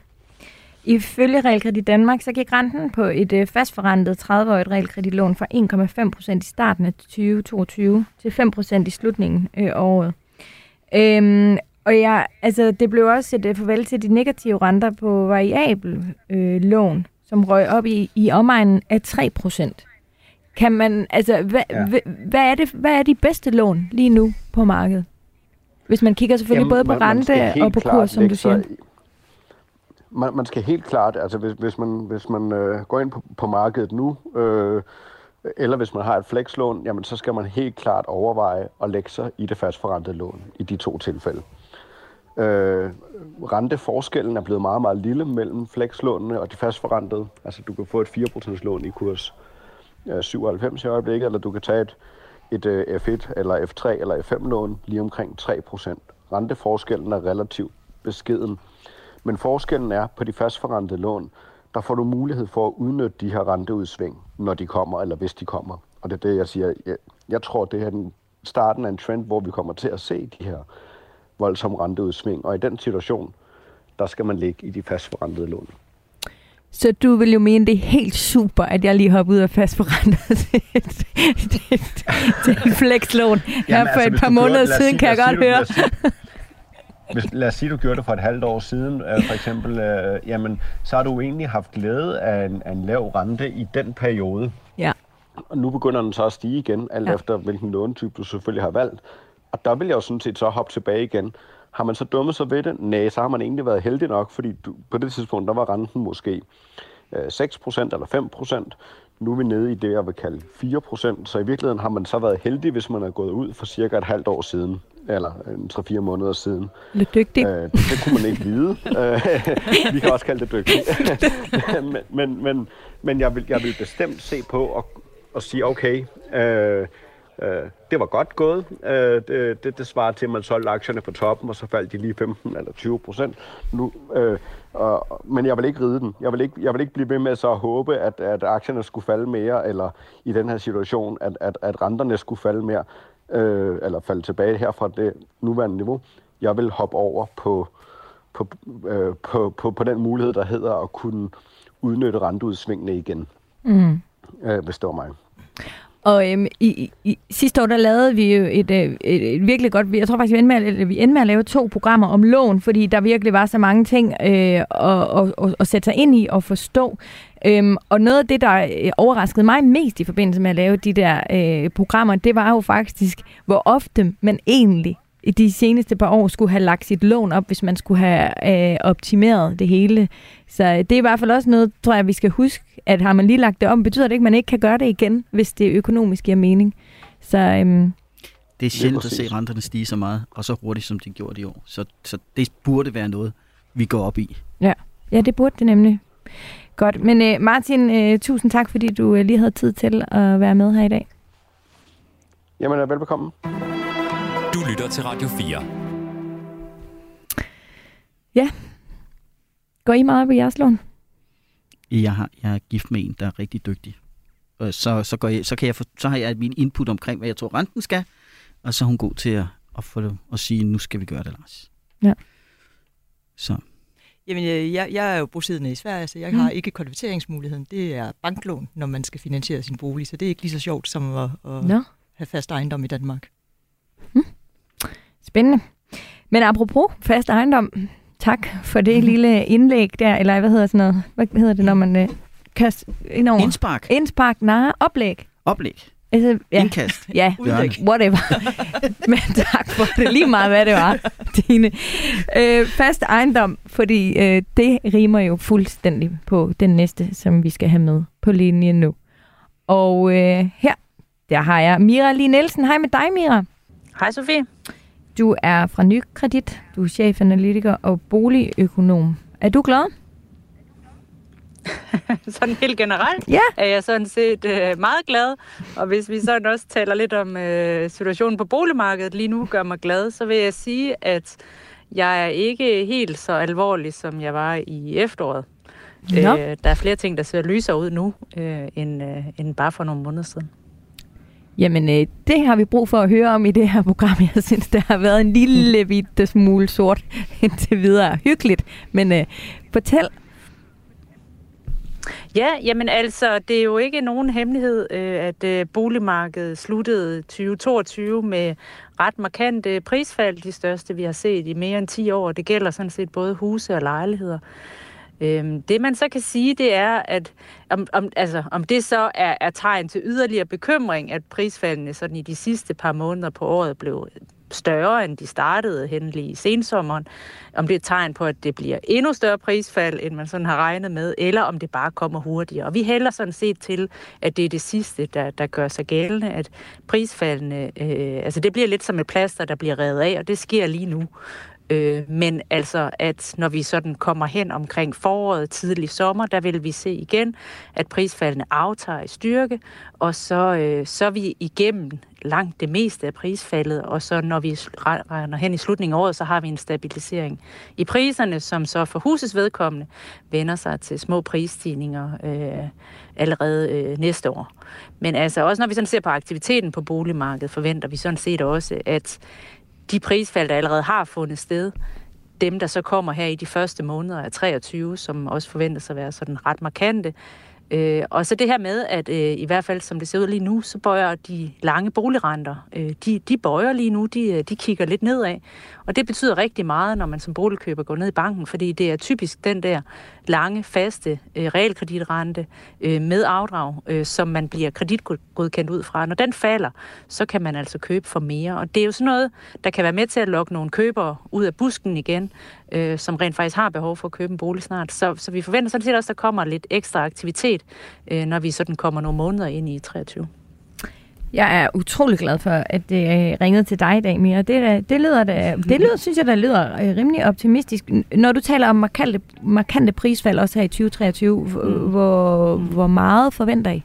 Ifølge Realkredit Danmark, så gik renten på et øh, fastforrentet 30-årigt realkreditlån fra 1,5% i starten af 2022 til 5% i slutningen af øh, året. Øhm, og ja, altså, det blev også et farvel til de negative renter på variabel øh, lån, som røg op i, i omegnen af 3 procent. Kan man, altså, hvad, ja. hvad, er det, hvad er de bedste lån lige nu på markedet? Hvis man kigger selvfølgelig Jamen, både på man, rente man og på kurs, som du siger. Man, man skal helt klart, altså hvis, hvis man, hvis man øh, går ind på, på markedet nu, øh, eller hvis man har et flexlån, jamen så skal man helt klart overveje at lægge sig i det fastforrentede lån i de to tilfælde. Øh, renteforskellen er blevet meget, meget lille mellem flexlånene og de fastforrentede. Altså du kan få et 4% lån i kurs øh, 97 i øjeblikket, eller du kan tage et, et øh, F1 eller F3 eller F5 lån lige omkring 3%. Renteforskellen er relativt beskeden. Men forskellen er på de fastforrentede lån, der får du mulighed for at udnytte de her renteudsving, når de kommer, eller hvis de kommer. Og det er det, jeg siger. Jeg tror, det er den starten af en trend, hvor vi kommer til at se de her voldsomme renteudsving, og i den situation, der skal man ligge i de fastforrentede lån. Så du vil jo mene, det er helt super, at jeg lige hopper ud af fastforrentet <laughs> til, til, til en flexlån her for altså, et par måneder siden, kan jeg godt høre. Hvis, lad os sige, du gjorde det for et halvt år siden, øh, for eksempel, øh, jamen, så har du egentlig haft glæde af en, af en lav rente i den periode. Ja. Og nu begynder den så at stige igen, alt Ja. efter hvilken lånetype du selvfølgelig har valgt. Og der vil jeg jo sådan set så hoppe tilbage igen. Har man så dummet sig ved det? Nej, så har man egentlig været heldig nok, fordi du, på det tidspunkt, der var renten måske øh, 6% eller 5%. Nu er vi nede i det, jeg vil kalde 4%. Så i virkeligheden har man så været heldig, hvis man er gået ud for cirka et halvt år siden, eller en 3-4 måneder siden. Lidt dygtig. Øh, det kunne man ikke vide. Øh, <laughs> Vi kan også kalde det dygtig. <laughs> men, men, men, men jeg, vil, jeg vil bestemt se på og, og sige, okay, øh, øh, det var godt gået. Øh, det, det, det svarer til, at man solgte aktierne på toppen, og så faldt de lige 15 eller 20 procent. Nu, øh, og, men jeg vil ikke ride den. Jeg vil ikke, jeg vil ikke blive ved med så at håbe, at, at aktierne skulle falde mere, eller i den her situation, at, at, at renterne skulle falde mere, øh, eller falde tilbage her fra det nuværende niveau. Jeg vil hoppe over på, på, øh, på, på, på den mulighed, der hedder at kunne udnytte renteudsvingene igen, Mm. øh, hvis det var mig. Og øhm, i, i, sidste år, der lavede vi jo et, øh, et, et virkelig godt, jeg tror faktisk, vi endte, med, at, vi endte med at lave to programmer om lån, fordi der virkelig var så mange ting øh, at, at, at, at sætte sig ind i og forstå. Øhm, og noget af det, der øh, overraskede mig mest i forbindelse med at lave de der øh, programmer, det var jo faktisk, hvor ofte man egentlig i de seneste par år skulle have lagt sit lån op, hvis man skulle have øh, optimeret det hele. Så øh, det er i hvert fald også noget, tror jeg, vi skal huske, at har man lige lagt det om, betyder det ikke, at man ikke kan gøre det igen, hvis det økonomisk giver mening. Så øhm, Det er sjældent at se renterne stige så meget, og så hurtigt, som de gjorde i år. Så, så det burde være noget, vi går op i. ja, det burde det nemlig. Godt, men øh, Martin, øh, tusind tak, fordi du øh, lige havde tid til at være med her i dag. Jamen, øh, velbekomme. Du lytter til Radio 4. Går I meget op i jeres lån? Jeg, har, jeg er gift med en, der er rigtig dygtig. Og så, så, går jeg, så, kan jeg få, så har jeg min input omkring, hvad jeg tror, renten skal. Og så er hun god til at, at, få det, at sige, nu skal vi gøre det, Lars. Ja. Så Jamen, øh, jeg, jeg er jo bosiddende i Sverige, så jeg Mm. har ikke konverteringsmuligheden. Det er banklån, når man skal finansiere sin bolig, så det er ikke lige så sjovt som at, at Nå, have fast ejendom i Danmark. Spændende. Men apropos fast ejendom, tak for det lille indlæg der, eller hvad hedder sådan noget? Hvad hedder det, når man øh, kaster ind over? indspark, Indspark, nej, oplæg. oplæg, Altså, ja. indkast. <laughs> ja, Udlæg. whatever. <laughs> Men tak for det, lige meget hvad det var, <laughs> Tine. Øh, fast ejendom, fordi øh, det rimer jo fuldstændig på den næste, som vi skal have med på linjen nu. Og øh, her, der har jeg Mira Lee Nielsen. Hej med dig, Mira. Hej Sofie. Du er fra Nykredit, du er chefanalytiker og boligøkonom. Er du glad? <laughs> Sådan helt generelt Ja. er jeg sådan set øh, meget glad. Og hvis vi sådan også taler lidt om øh, situationen på boligmarkedet lige nu gør mig glad, så vil jeg sige, at jeg er ikke helt så alvorlig, som jeg var i efteråret. Nå. Øh, der er flere ting, der ser lysere ud nu, øh, end, øh, end bare for nogle måneder siden. Jamen, øh, det har vi brug for at høre om i det her program. Jeg synes, der har været en lille <laughs> bitte smule sort indtil videre. Hyggeligt, men øh, fortæl. Ja, jamen altså, det er jo ikke nogen hemmelighed, øh, at øh, boligmarkedet sluttede 2022 med ret markante prisfald, de største vi har set i mere end 10 år. Det gælder sådan set både huse og lejligheder. Øhm, det man så kan sige, det er, at om, om, altså, om det så er, er tegn til yderligere bekymring, at prisfaldene sådan i de sidste par måneder på året blev større, end de startede hen lige i sensommeren. Om det er et tegn på, at det bliver endnu større prisfald, end man sådan har regnet med, eller om det bare kommer hurtigere. Og vi hælder sådan set til, at det er det sidste, der, der gør sig gældende, at prisfaldene, øh, altså det bliver lidt som et plaster, der bliver revet af, og det sker lige nu. Øh, men altså, at når vi sådan kommer hen omkring foråret, tidlig sommer, der vil vi se igen, at prisfaldene aftager i styrke, og så, øh, så er vi igennem langt det meste af prisfaldet, og så når vi regner hen i slutningen af året, så har vi en stabilisering i priserne, som så for husets vedkommende vender sig til små prisstigninger øh, allerede øh, næste år. Men altså også når vi sådan ser på aktiviteten på boligmarkedet, forventer vi sådan set også, at de prisfald, der allerede har fundet sted, dem, der så kommer her i de første måneder af 23, som også forventes at være sådan ret markante, Øh, og så det her med, at øh, i hvert fald som det ser ud lige nu, så bøjer de lange boligrenter, øh, de, de bøjer lige nu, de, øh, de kigger lidt nedad. Og det betyder rigtig meget, når man som boligkøber går ned i banken, fordi det er typisk den der lange, faste øh, realkreditrente øh, med afdrag, øh, som man bliver kreditgodkendt ud fra. Når den falder, så kan man altså købe for mere. Og det er jo sådan noget, der kan være med til at lokke nogle købere ud af busken igen, øh, som rent faktisk har behov for at købe en bolig snart. Så, så vi forventer sådan set også, at der kommer lidt ekstra aktivitet, øh, når vi sådan kommer nogle måneder ind i 23. Jeg er utrolig glad for, at det øh, ringede til dig i dag, Mia. Det, øh, det, lyder, da, det lyder, synes jeg, der lyder øh, rimelig optimistisk. Når du taler om markante, markante prisfald også her i 2023, hvor, hvor meget forventer I?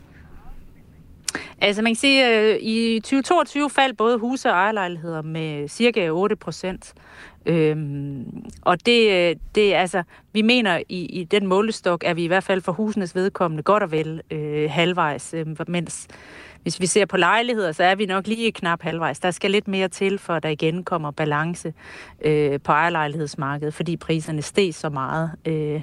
Altså man kan sige, at i 2022 faldt både huse og ejerlejligheder med cirka 8 procent. Øhm, og det, øh, det altså, vi mener i, i den målestok, er vi i hvert fald for husenes vedkommende godt og vel øh, halvvejs, øh, mens hvis vi ser på lejligheder, så er vi nok lige knap halvvejs. Der skal lidt mere til, for at der igen kommer balance øh, på ejerlejlighedsmarkedet, fordi priserne steg så meget. Øh,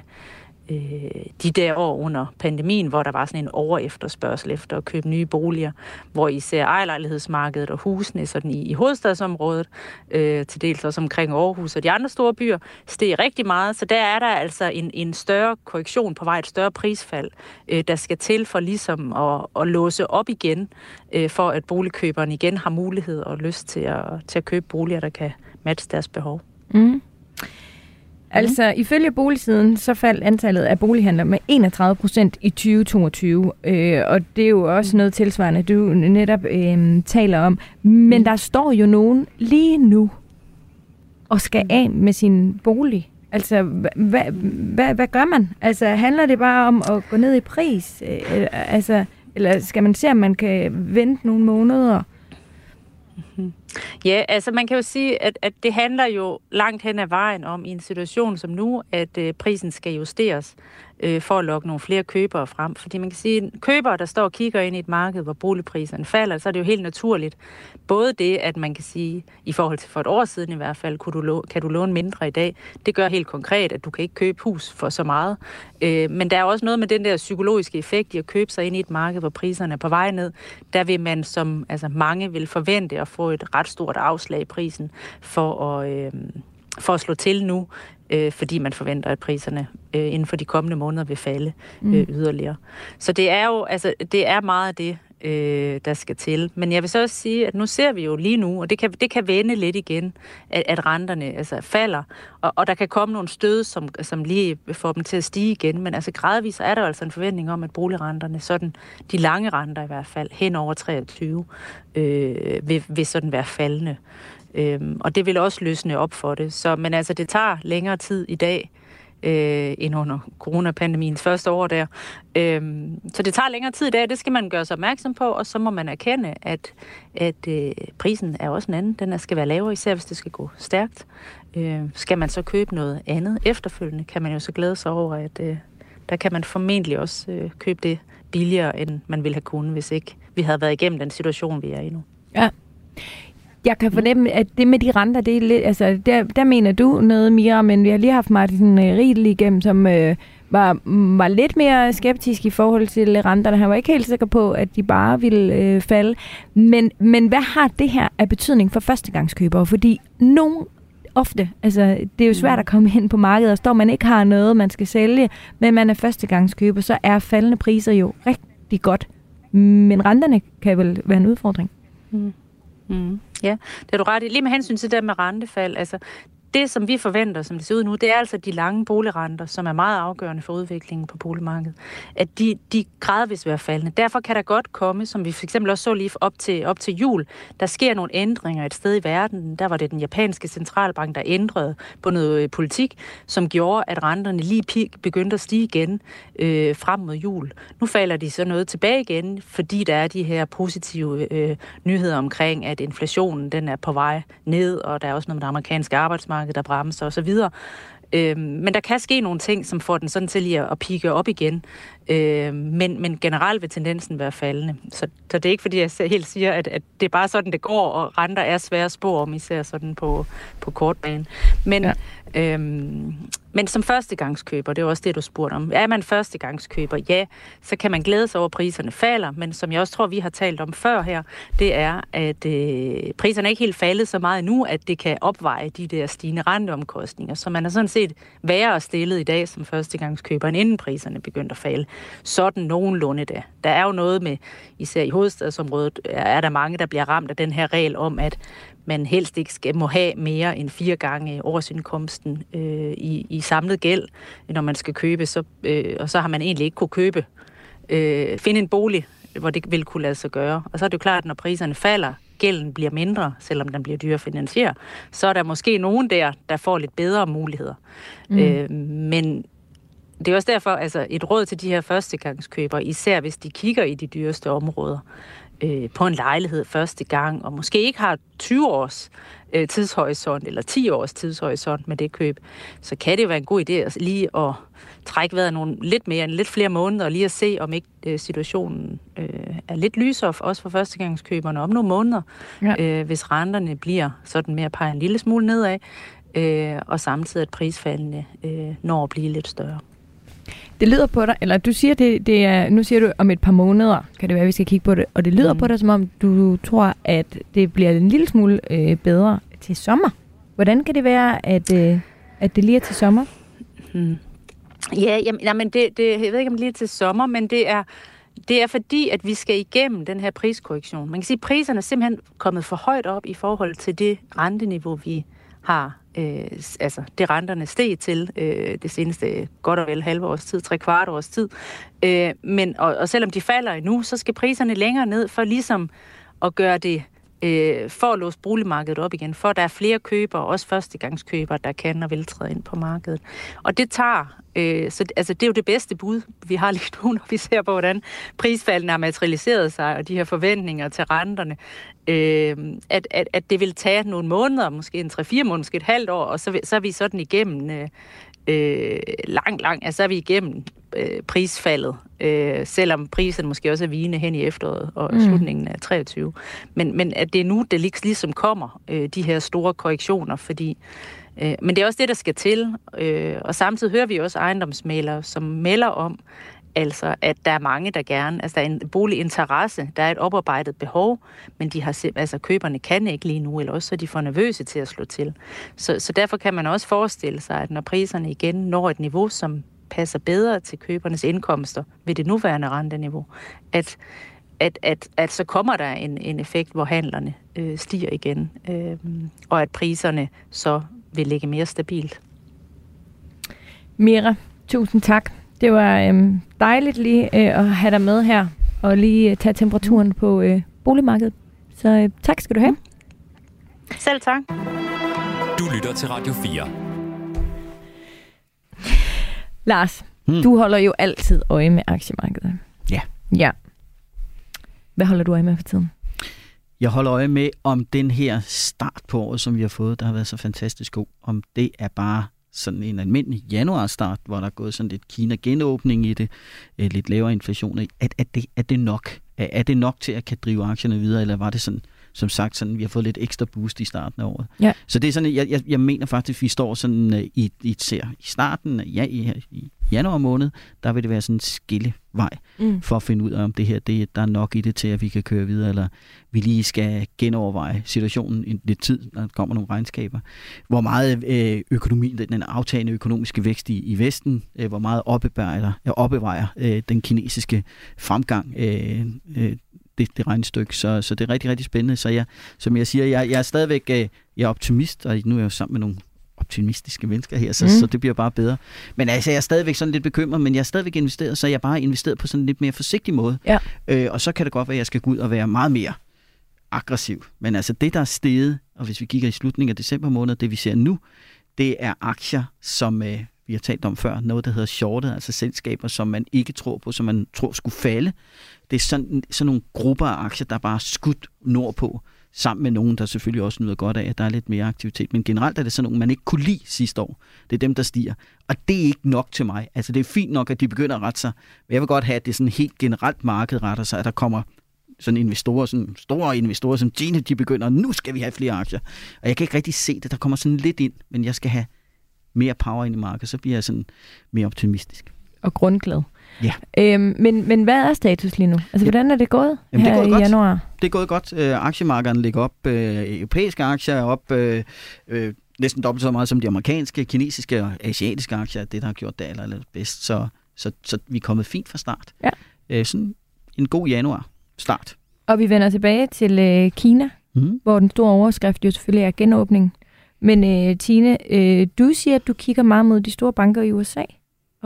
øh, de der år under pandemien, hvor der var sådan en overefterspørgsel efter at købe nye boliger, hvor især ejerlejlighedsmarkedet og husene sådan i, i hovedstadsområdet, øh, til dels også omkring Aarhus og de andre store byer, steg rigtig meget. Så der er der altså en, en større korrektion på vej, et større prisfald, øh, der skal til for ligesom at, at låse op igen, øh, for at boligkøberen igen har mulighed og lyst til at, til at købe boliger, der kan matche deres behov. Mm. Altså, ifølge boligsiden, så faldt antallet af bolighandler med 31 procent i 2022. Øh, og det er jo også noget tilsvarende, du netop øh, taler om. Men der står jo nogen lige nu og skal af med sin bolig. Altså, hvad, hvad, hvad gør man? Altså, handler det bare om at gå ned i pris? Øh, altså, eller skal man se, om man kan vente nogle måneder? Mm-hmm. Ja, altså man kan jo sige, at, at det handler jo langt hen ad vejen om i en situation som nu, at øh, prisen skal justeres øh, for at lokke nogle flere købere frem. Fordi man kan sige, at købere, der står og kigger ind i et marked, hvor boligpriserne falder, så er det jo helt naturligt. Både det, at man kan sige, i forhold til for et år siden i hvert fald, kunne du kan du låne mindre i dag. Det gør helt konkret, at du kan ikke købe hus for så meget. Øh, men der er også noget med den der psykologiske effekt i at købe sig ind i et marked, hvor priserne er på vej ned. Der vil man, som altså mange vil forvente, at få et ret stort afslag i prisen for at... Øh, for at slå til nu, øh, fordi man forventer, at priserne øh, inden for de kommende måneder vil falde øh, mm. yderligere. Så det er jo altså, det er meget af det, øh, der skal til. Men jeg vil så også sige, at nu ser vi jo lige nu, og det kan, det kan vende lidt igen, at, at renterne altså, falder, og, og der kan komme nogle stød, som, som lige får dem til at stige igen, men altså gradvist er der altså en forventning om, at boligrenterne, sådan de lange renter i hvert fald, hen over 23, øh, vil, vil sådan være faldende. Øhm, og det vil også løsne op for det. Så, men altså, det tager længere tid i dag, øh, end under coronapandemiens første år der. Øh, så det tager længere tid i dag, det skal man gøre sig opmærksom på, og så må man erkende, at, at øh, prisen er også en anden. Den skal være lavere, især hvis det skal gå stærkt. Øh, skal man så købe noget andet efterfølgende, kan man jo så glæde sig over, at øh, der kan man formentlig også øh, købe det billigere, end man ville have kunnet, hvis ikke vi havde været igennem den situation, vi er i nu. Ja. Jeg kan fornemme, at det med de renter, det er lidt, altså, der, der mener du noget mere, men vi har lige haft Martin øh, Riedel igennem, som øh, var, mm, var lidt mere skeptisk i forhold til renterne. Han var ikke helt sikker på, at de bare ville øh, falde. Men, men hvad har det her af betydning for førstegangskøbere? Fordi nogen ofte, altså det er jo svært at komme ind på markedet, og står man ikke har noget, man skal sælge, men man er førstegangskøber, så er faldende priser jo rigtig godt. Men renterne kan vel være en udfordring? Mm. Mm. Ja, det er du ret i. Lige med hensyn til det med rentefald, altså det, som vi forventer, som det ser ud nu, det er altså de lange boligrenter, som er meget afgørende for udviklingen på boligmarkedet, at de, de gradvist vil være faldende. Derfor kan der godt komme, som vi for eksempel også så lige op til, op til jul, der sker nogle ændringer et sted i verden. Der var det den japanske centralbank, der ændrede på noget øh, politik, som gjorde, at renterne lige begyndte at stige igen øh, frem mod jul. Nu falder de så noget tilbage igen, fordi der er de her positive øh, nyheder omkring, at inflationen den er på vej ned, og der er også noget med det amerikanske arbejdsmarked, der bremser osv. Øh, men der kan ske nogle ting, som får den sådan til lige at pike op igen. Øh, men, men generelt vil tendensen være faldende. Så, så det er ikke fordi, jeg helt siger, at, at det er bare sådan, det går, og renter er svære at spå om, især sådan på, på kortbane. Men, ja øhm, men som førstegangskøber, det er også det, du spurgte om. Er man førstegangskøber, ja, så kan man glæde sig over, at priserne falder. Men som jeg også tror, vi har talt om før her, det er, at øh, priserne er ikke helt faldet så meget nu, at det kan opveje de der stigende renteomkostninger. Så man er sådan set værre stillet i dag som førstegangskøber, end inden priserne begyndte at falde sådan nogenlunde da. Der er jo noget med, især i hovedstadsområdet, er der mange, der bliver ramt af den her regel om, at man helst ikke skal, må have mere end fire gange årsindkomsten øh, i, i samlet gæld, når man skal købe, så, øh, og så har man egentlig ikke kunne købe, øh, finde en bolig, hvor det vil kunne lade sig gøre. Og så er det jo klart, at når priserne falder, gælden bliver mindre, selvom den bliver dyrere at finansiere, så er der måske nogen der, der får lidt bedre muligheder. Mm. Øh, men det er også derfor, altså et råd til de her førstegangskøbere, især hvis de kigger i de dyreste områder øh, på en lejlighed første gang, og måske ikke har 20 års øh, tidshorisont, eller 10 års tidshorisont med det køb, så kan det være en god idé at lige at trække vejret nogle lidt mere, lidt flere måneder, og lige at se, om ikke øh, situationen øh, er lidt lysere, også for førstegangskøberne om nogle måneder, ja. øh, hvis renterne bliver sådan mere peger en lille smule nedad, øh, og samtidig at prisfaldene øh, når at blive lidt større. Det lyder på dig, eller du siger, det, det er, nu siger du om et par måneder, kan det være, at vi skal kigge på det, og det lyder mm. på dig, som om du tror, at det bliver en lille smule øh, bedre til sommer. Hvordan kan det være, at, øh, at det lige er til sommer? Mm. Ja, jamen, jamen det, det, jeg ved ikke, om det lige er til sommer, men det er, det er fordi, at vi skal igennem den her priskorrektion. Man kan sige, at priserne er simpelthen kommet for højt op i forhold til det renteniveau, vi har øh, altså det renterne steg til øh, det seneste godt og vel halve års tid, tre kvart års tid. Øh, men, og, og selvom de falder endnu, så skal priserne længere ned for ligesom at gøre det øh, for at låse boligmarkedet op igen, for der er flere købere, også førstegangskøbere, der kan og vil træde ind på markedet. Og det tager, øh, så, altså det er jo det bedste bud, vi har lige nu, <laughs> når vi ser på, hvordan prisfaldene har materialiseret sig, og de her forventninger til renterne, øh, at, at, at det vil tage nogle måneder, måske en 3-4 måneder, måske et halvt år, og så, så er vi sådan igennem øh, øh, lang, lang, altså er vi igennem øh, prisfaldet, øh, selvom prisen måske også er vigende hen i efteråret og mm. slutningen af 23. Men, men at det er nu, det ligesom kommer, øh, de her store korrektioner, fordi øh, men det er også det, der skal til, øh, og samtidig hører vi også ejendomsmalere, som melder om, Altså, at der er mange, der gerne... Altså, der er en boliginteresse, der er et oparbejdet behov, men de har, altså, køberne kan ikke lige nu, eller også så er de for nervøse til at slå til. Så, så derfor kan man også forestille sig, at når priserne igen når et niveau, som passer bedre til købernes indkomster ved det nuværende renteniveau, at, at, at, at så kommer der en, en effekt, hvor handlerne øh, stiger igen, øh, og at priserne så vil ligge mere stabilt. Mira, tusind tak. Det var øhm, dejligt lige øh, at have dig med her, og lige øh, tage temperaturen på øh, boligmarkedet. Så øh, tak skal du have. Selv tak. Du lytter til Radio 4. Lars, hmm. du holder jo altid øje med aktiemarkedet. Ja. Ja. Hvad holder du øje med for tiden? Jeg holder øje med, om den her start på året, som vi har fået, der har været så fantastisk god, om det er bare sådan en almindelig januarstart, hvor der er gået sådan lidt Kina-genåbning i det, øh, lidt lavere inflation, i, at, at, det, at det nok? Er, er det nok til at kan drive aktierne videre, eller var det sådan, som sagt, sådan, vi har fået lidt ekstra boost i starten af året. Ja. Så det er sådan, jeg, jeg, jeg mener faktisk, at vi står sådan uh, i, i, ser, i starten, ja, i, i januar måned, der vil det være sådan en skillevej mm. for at finde ud af, om det her, det, der er nok i det til, at vi kan køre videre, eller vi lige skal genoverveje situationen en lidt tid, når der kommer nogle regnskaber. Hvor meget øh, økonomi, den aftagende økonomiske vækst i, i Vesten, øh, hvor meget opbevarer, opbevarer øh, den kinesiske fremgang øh, øh, det, det regnestykke. Så, så det er rigtig, rigtig spændende. Så jeg, som jeg siger, jeg, jeg er stadigvæk øh, jeg er optimist, og nu er jeg jo sammen med nogle optimistiske mennesker her, så, Mm. mm. så det bliver bare bedre. Men altså, jeg er stadigvæk sådan lidt bekymret, men jeg er stadigvæk investeret, så jeg bare investeret på sådan en lidt mere forsigtig måde. Ja. Øh, og så kan det godt være, at jeg skal gå ud og være meget mere aggressiv. Men altså det, der er steget, og hvis vi kigger i slutningen af december måned, det vi ser nu, det er aktier, som øh, vi har talt om før, noget, der hedder shortet, altså selskaber, som man ikke tror på, som man tror skulle falde. Det er sådan, sådan nogle grupper af aktier, der bare er skudt nordpå, sammen med nogen, der selvfølgelig også nyder godt af, at der er lidt mere aktivitet. Men generelt er det sådan nogle, man ikke kunne lide sidste år. Det er dem, der stiger. Og det er ikke nok til mig. Altså det er fint nok, at de begynder at rette sig. Men jeg vil godt have, at det sådan helt generelt marked retter sig, at der kommer sådan investorer, sådan store investorer som Gene, de begynder, nu skal vi have flere aktier. Og jeg kan ikke rigtig se det, der kommer sådan lidt ind, men jeg skal have mere power ind i markedet, så bliver jeg sådan mere optimistisk. Og grundglad. Ja. Øhm, men, men hvad er status lige nu? Altså, Ja. hvordan er det gået Jamen, det er her gået i godt. januar? Det er gået godt. Øh, aktiemarkederne ligger op. Øh, europæiske aktier er op øh, øh, næsten dobbelt så meget som de amerikanske, kinesiske og asiatiske aktier. er Det, der har gjort det aller, aller bedst. Så, så, så vi er kommet fint fra start. Ja. Øh, sådan en god januar start. Og vi vender tilbage til øh, Kina, Mm. hvor den store overskrift jo selvfølgelig er genåbning. Men øh, Tine, øh, du siger, at du kigger meget mod de store banker i USA,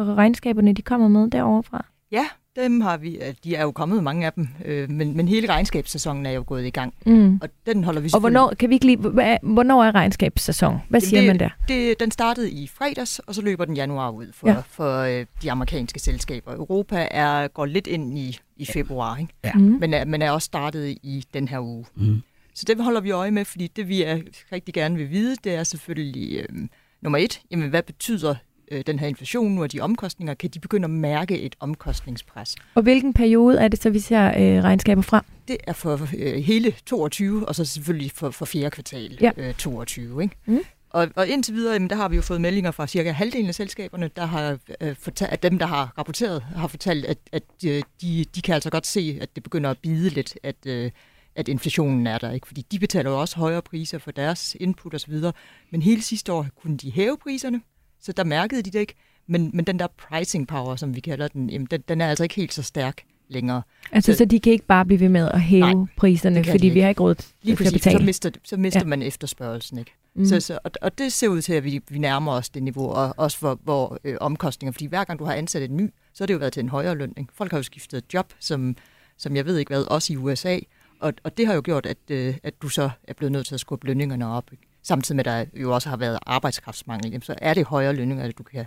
regnskaberne, de kommer med derovre fra. Ja, dem har vi. De er jo kommet, mange af dem. øh, Men, men hele regnskabssæsonen er jo gået i gang. Mm. Og den holder vi Og hvornår, kan vi ikke lige, hvad, hvornår er regnskabssæson? Hvad Jamen, siger det, man der? Det, den startede i fredags, og så løber den januar ud for, ja. for øh, de amerikanske selskaber. Europa er går lidt ind i, i februar, ikke? Ja. Mm. Men, er, men er også startet i den her uge. Mm. Så det holder vi øje med, fordi det vi er rigtig gerne vil vide, det er selvfølgelig øh, nummer et, jamen, hvad betyder øh, den her inflation nu og de omkostninger? Kan de begynde at mærke et omkostningspres? Og hvilken periode er det så, vi ser øh, regnskaber fra? Det er for øh, hele 22, og så selvfølgelig for, for fjerde kvartal Ja. øh, 22. Ikke? Mm. Og, og indtil videre, jamen, der har vi jo fået meldinger fra cirka halvdelen af selskaberne, der har øh, fortalt, at dem, der har rapporteret, har fortalt, at, at øh, de, de kan altså godt se, at det begynder at bide lidt, at, øh, at inflationen er der. ikke, Fordi de betaler jo også højere priser for deres input osv. Men hele sidste år kunne de hæve priserne, så der mærkede de det ikke. Men, men den der pricing power, som vi kalder den, jamen, den, den er altså ikke helt så stærk længere. Altså, så, Så- de kan ikke bare blive ved med at hæve Nej, priserne, fordi vi har ikke råd Lige til at præcis, så betale. mister, så mister Ja. man efterspørgelsen. Ikke? Mm. Så, så, og, og det ser ud til, at vi, vi nærmer os det niveau, og også hvor, hvor øh, omkostninger, fordi hver gang du har ansat en ny, så har det jo været til en højere løn. Ikke? Folk har jo skiftet job, som, som jeg ved ikke hvad, også i USA, og, og det har jo gjort, at, øh, at du så er blevet nødt til at skubbe lønningerne op. Ikke? Samtidig med, at der jo også har været arbejdskraftsmangel, jamen, så er det højere lønninger, du kan,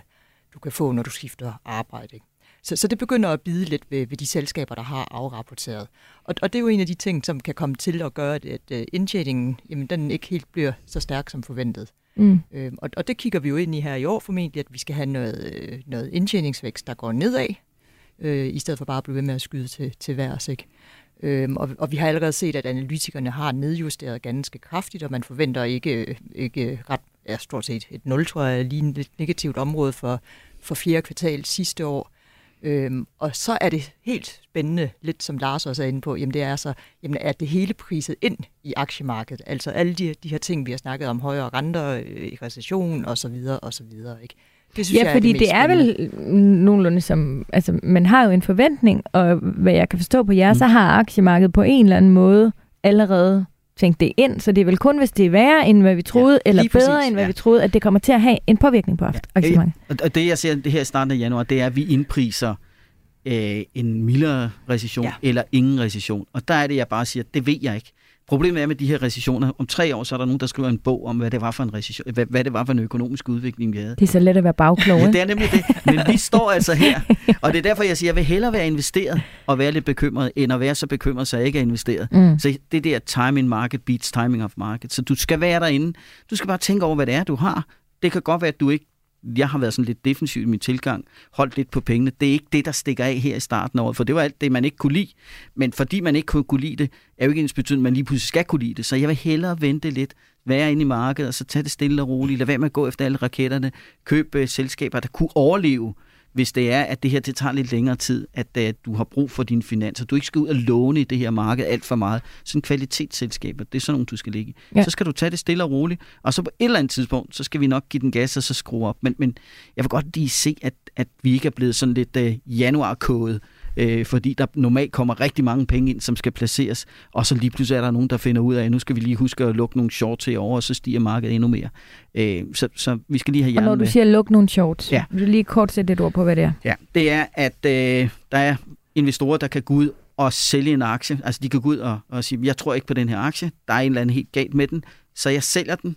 du kan få, når du skifter arbejde. Ikke? Så, så det begynder at bide lidt ved, ved de selskaber, der har afrapporteret. Og, og det er jo en af de ting, som kan komme til at gøre, at, at uh, indtjeningen, jamen, den ikke helt bliver så stærk som forventet. Mm. Øhm, og, og det kigger vi jo ind i her i år formentlig, at vi skal have noget, øh, noget indtjeningsvækst, der går nedad, øh, i stedet for bare at blive ved med at skyde til, til værs. Ikke? Øhm, og, og vi har allerede set, at analytikerne har nedjusteret ganske kraftigt, og man forventer ikke, ikke ret, ja, stort set et 0, tror jeg, lige et negativt område for, for fjerde kvartal sidste år. Øhm, og så er det helt spændende, lidt som Lars også er inde på, jamen det er så, jamen er det hele priset ind i aktiemarkedet? Altså alle de, de her ting, vi har snakket om, højere renter, øh, recession og så videre og så videre. Ikke? Det synes Ja, jeg fordi er det, det, det er vel nogenlunde som... Altså, man har jo en forventning, og hvad jeg kan forstå på jer, mm. så har aktiemarkedet på en eller anden måde allerede tænkt det ind, så det er vel kun, hvis det er værre, end hvad vi troede, ja, eller bedre, præcis, end hvad ja. vi troede, at det kommer til at have en påvirkning på ja. aktiemarkedet. Og og det, jeg ser det her i starten af januar, det er, at vi indpriser øh, en mildere recession. Ja. eller ingen recession. Og der er det, jeg bare siger, det ved jeg ikke. Problemet er med de her recessioner, om tre år, så er der nogen, der skriver en bog om, hvad det var for en, recession, hvad, hvad det var for en økonomisk udvikling, vi havde. Det er så let at være bagklog, Ja, det er nemlig det. Men vi står altså her, og det er derfor, jeg siger, jeg vil hellere være investeret og være lidt bekymret, end at være så bekymret, så jeg ikke er investeret. Mm. Så det der time in market beats timing of market. Så du skal være derinde. Du skal bare tænke over, hvad det er, du har. Det kan godt være, at du ikke jeg har været sådan lidt defensiv i min tilgang, holdt lidt på pengene. Det er ikke det, der stikker af her i starten af året, for det var alt det, man ikke kunne lide. Men fordi man ikke kunne, kunne lide det, er jo ikke ens betydning, at man lige pludselig skal kunne lide det. Så jeg vil hellere vente lidt, være inde i markedet, og så tage det stille og roligt. Lad være med at gå efter alle raketterne. Køb øh, selskaber, der kunne overleve, hvis det er, at det her det tager lidt længere tid, at uh, du har brug for dine finanser. Du ikke skal ud og låne i det her marked alt for meget. Sådan kvalitetsselskaber, det er sådan nogle, du skal ligge i. Ja. Så skal du tage det stille og roligt, og så på et eller andet tidspunkt, så skal vi nok give den gas og så skrue op. Men, men jeg vil godt lige se, at, at vi ikke er blevet sådan lidt uh, januarkodet øh, fordi der normalt kommer rigtig mange penge ind, som skal placeres, og så lige pludselig er der nogen, der finder ud af, at nu skal vi lige huske at lukke nogle shorts herovre, og så stiger markedet endnu mere. Øh, så, så vi skal lige have Og hjernen når du med. siger luk nogle shorts, Ja. vil du lige kort sætte et ord på, hvad det er? Ja, det er, at øh, der er investorer, der kan gå ud og sælge en aktie. Altså, de kan gå ud og, og sige, jeg tror ikke på den her aktie. Der er en eller anden helt galt med den, så jeg sælger den,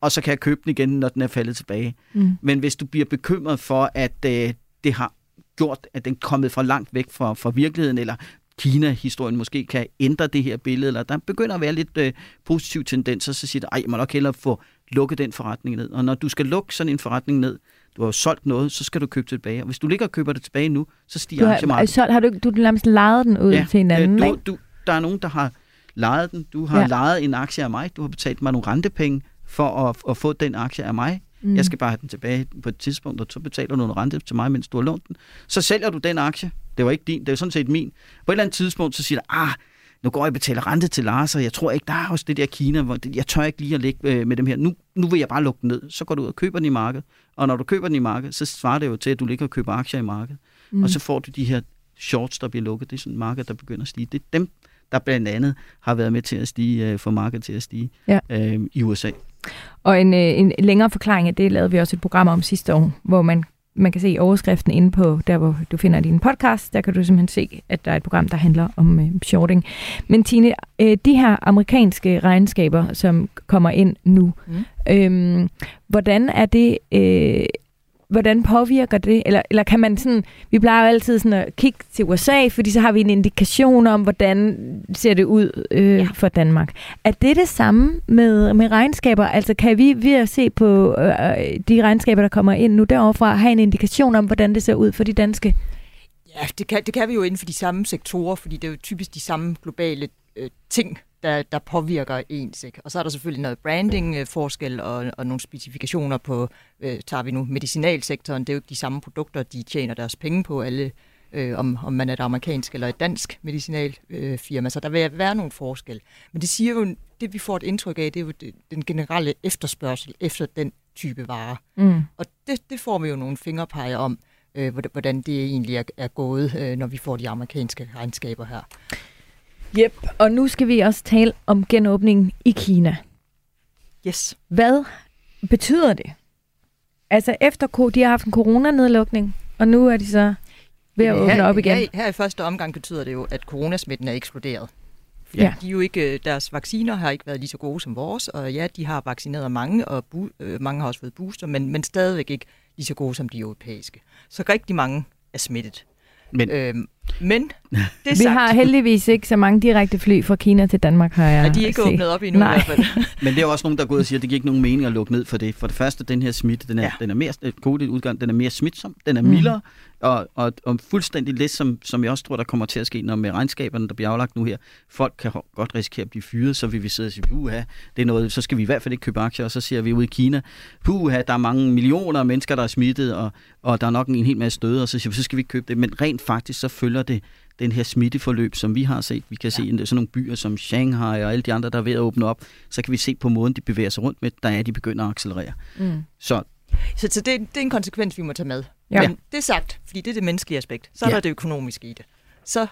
og så kan jeg købe den igen, når den er faldet tilbage. Mm. Men hvis du bliver bekymret for, at øh, det har gjort, at den er kommet for langt væk fra, fra virkeligheden, eller Kina-historien måske kan ændre det her billede, eller der begynder at være lidt øh, positive tendenser, så siger du, ej, jeg må nok hellere få lukket den forretning ned. Og når du skal lukke sådan en forretning ned, du har jo solgt noget, så skal du købe tilbage. Og hvis du ligger og køber det tilbage nu, så stiger Du har, aktiemarkedet. så har du, du nærmest lejet den ud ja, til en anden, øh, ikke? du, du, der er nogen, der har lejet den. Du har ja. lejet en aktie af mig. Du har betalt mig nogle rentepenge for at, at få den aktie af mig. Mm. Jeg skal bare have den tilbage på et tidspunkt, og så betaler du nogle rente til mig, mens du har lånt den. Så sælger du den aktie. Det var ikke din, det er sådan set min. På et eller andet tidspunkt, så siger du, ah, nu går jeg og betaler rente til Lars, og jeg tror ikke, der er også det der Kina, hvor jeg tør ikke lige at ligge øh, med dem her. Nu, nu vil jeg bare lukke den ned. Så går du ud og køber den i markedet. Og når du køber den i markedet, så svarer det jo til, at du ligger og køber aktier i markedet. Mm. Og så får du de her shorts, der bliver lukket. Det er sådan et marked, der begynder at stige. Det er dem, der blandt andet har været med til at stige, øh, få markedet til at stige Ja. øh, i USA. Og en, øh, en længere forklaring af det lavede vi også et program om sidste år, hvor man, man kan se overskriften inde på, der hvor du finder din podcast, der kan du simpelthen se, at der er et program, der handler om øh, shorting. Men Tine, øh, de her amerikanske regnskaber, som kommer ind nu, Mm. øhm, hvordan er det... Øh, hvordan påvirker det? Eller, eller kan man sådan, vi plejer jo altid sådan at kigge til USA, fordi så har vi en indikation om, hvordan ser det ud øh, ja. for Danmark. Er det det samme med, med regnskaber? Altså kan vi ved at se på øh, de regnskaber, der kommer ind nu deroverfra, have en indikation om, hvordan det ser ud for de danske? Ja, det kan, det kan vi jo inden for de samme sektorer, fordi det er jo typisk de samme globale øh, ting, der, der påvirker ens. Ikke? Og så er der selvfølgelig noget branding-forskel og, og nogle specifikationer på, øh, tager vi nu medicinalsektoren, det er jo ikke de samme produkter, de tjener deres penge på, alle, øh, om, om man er et amerikansk eller et dansk medicinalfirma, øh, firma. så der vil være nogle forskel. Men det siger jo, det vi får et indtryk af, det er jo det, den generelle efterspørgsel efter den type varer. Mm. Og det, det får vi jo nogle fingerpeger om, øh, hvordan- hvordan det egentlig er, er gået, øh, når vi får de amerikanske regnskaber her. Yep. Og nu skal vi også tale om genåbningen i Kina. Yes. Hvad betyder det? Altså efter de har haft en coronanedlukning, og nu er de så ved at åbne her, op igen. Her, her i første omgang betyder det jo, at coronasmitten er eksploderet. Ja. ja. de er jo ikke, deres vacciner har ikke været lige så gode som vores, og ja, de har vaccineret mange, og bu, øh, mange har også fået booster, men, men stadigvæk ikke lige så gode som de europæiske. Så rigtig mange er smittet. Men Øhm, men <laughs> det er Vi sagt, har heldigvis ikke så mange direkte fly fra Kina til Danmark, har jeg er de ikke set. åbnet op endnu Nej. i hvert fald. <laughs> Men det er også nogen, der er gået og siger, at det giver ikke nogen mening at lukke ned for det. For det første, den her smitte, den er, Ja. den er mere, covid-udgang, den er mere smitsom, den er Mm. mildere, og, og, og fuldstændig lidt, som, som jeg også tror, der kommer til at ske, når med regnskaberne, der bliver aflagt nu her. Folk kan godt risikere at blive fyret, så vil vi sidde og sige, puha, det er noget, så skal vi i hvert fald ikke købe aktier, og så siger vi ude i Kina, puha, der er mange millioner af mennesker, der er smittet, og, og der er nok en hel masse døde, og så siger vi, så skal vi ikke købe det. Men rent faktisk, så følger det den her smitteforløb, som vi har set. Vi kan ja. se sådan nogle byer som Shanghai og alle de andre, der er ved at åbne op, så kan vi se på måden, de bevæger sig rundt med, der er, de begynder at accelerere. Mm. Så Så, så det, det er en konsekvens, vi må tage med. Ja. Men det er sagt, fordi det er det menneskelige aspekt. Så er Ja. der det økonomiske i det. Så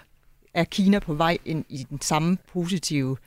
er Kina på vej ind i den samme positive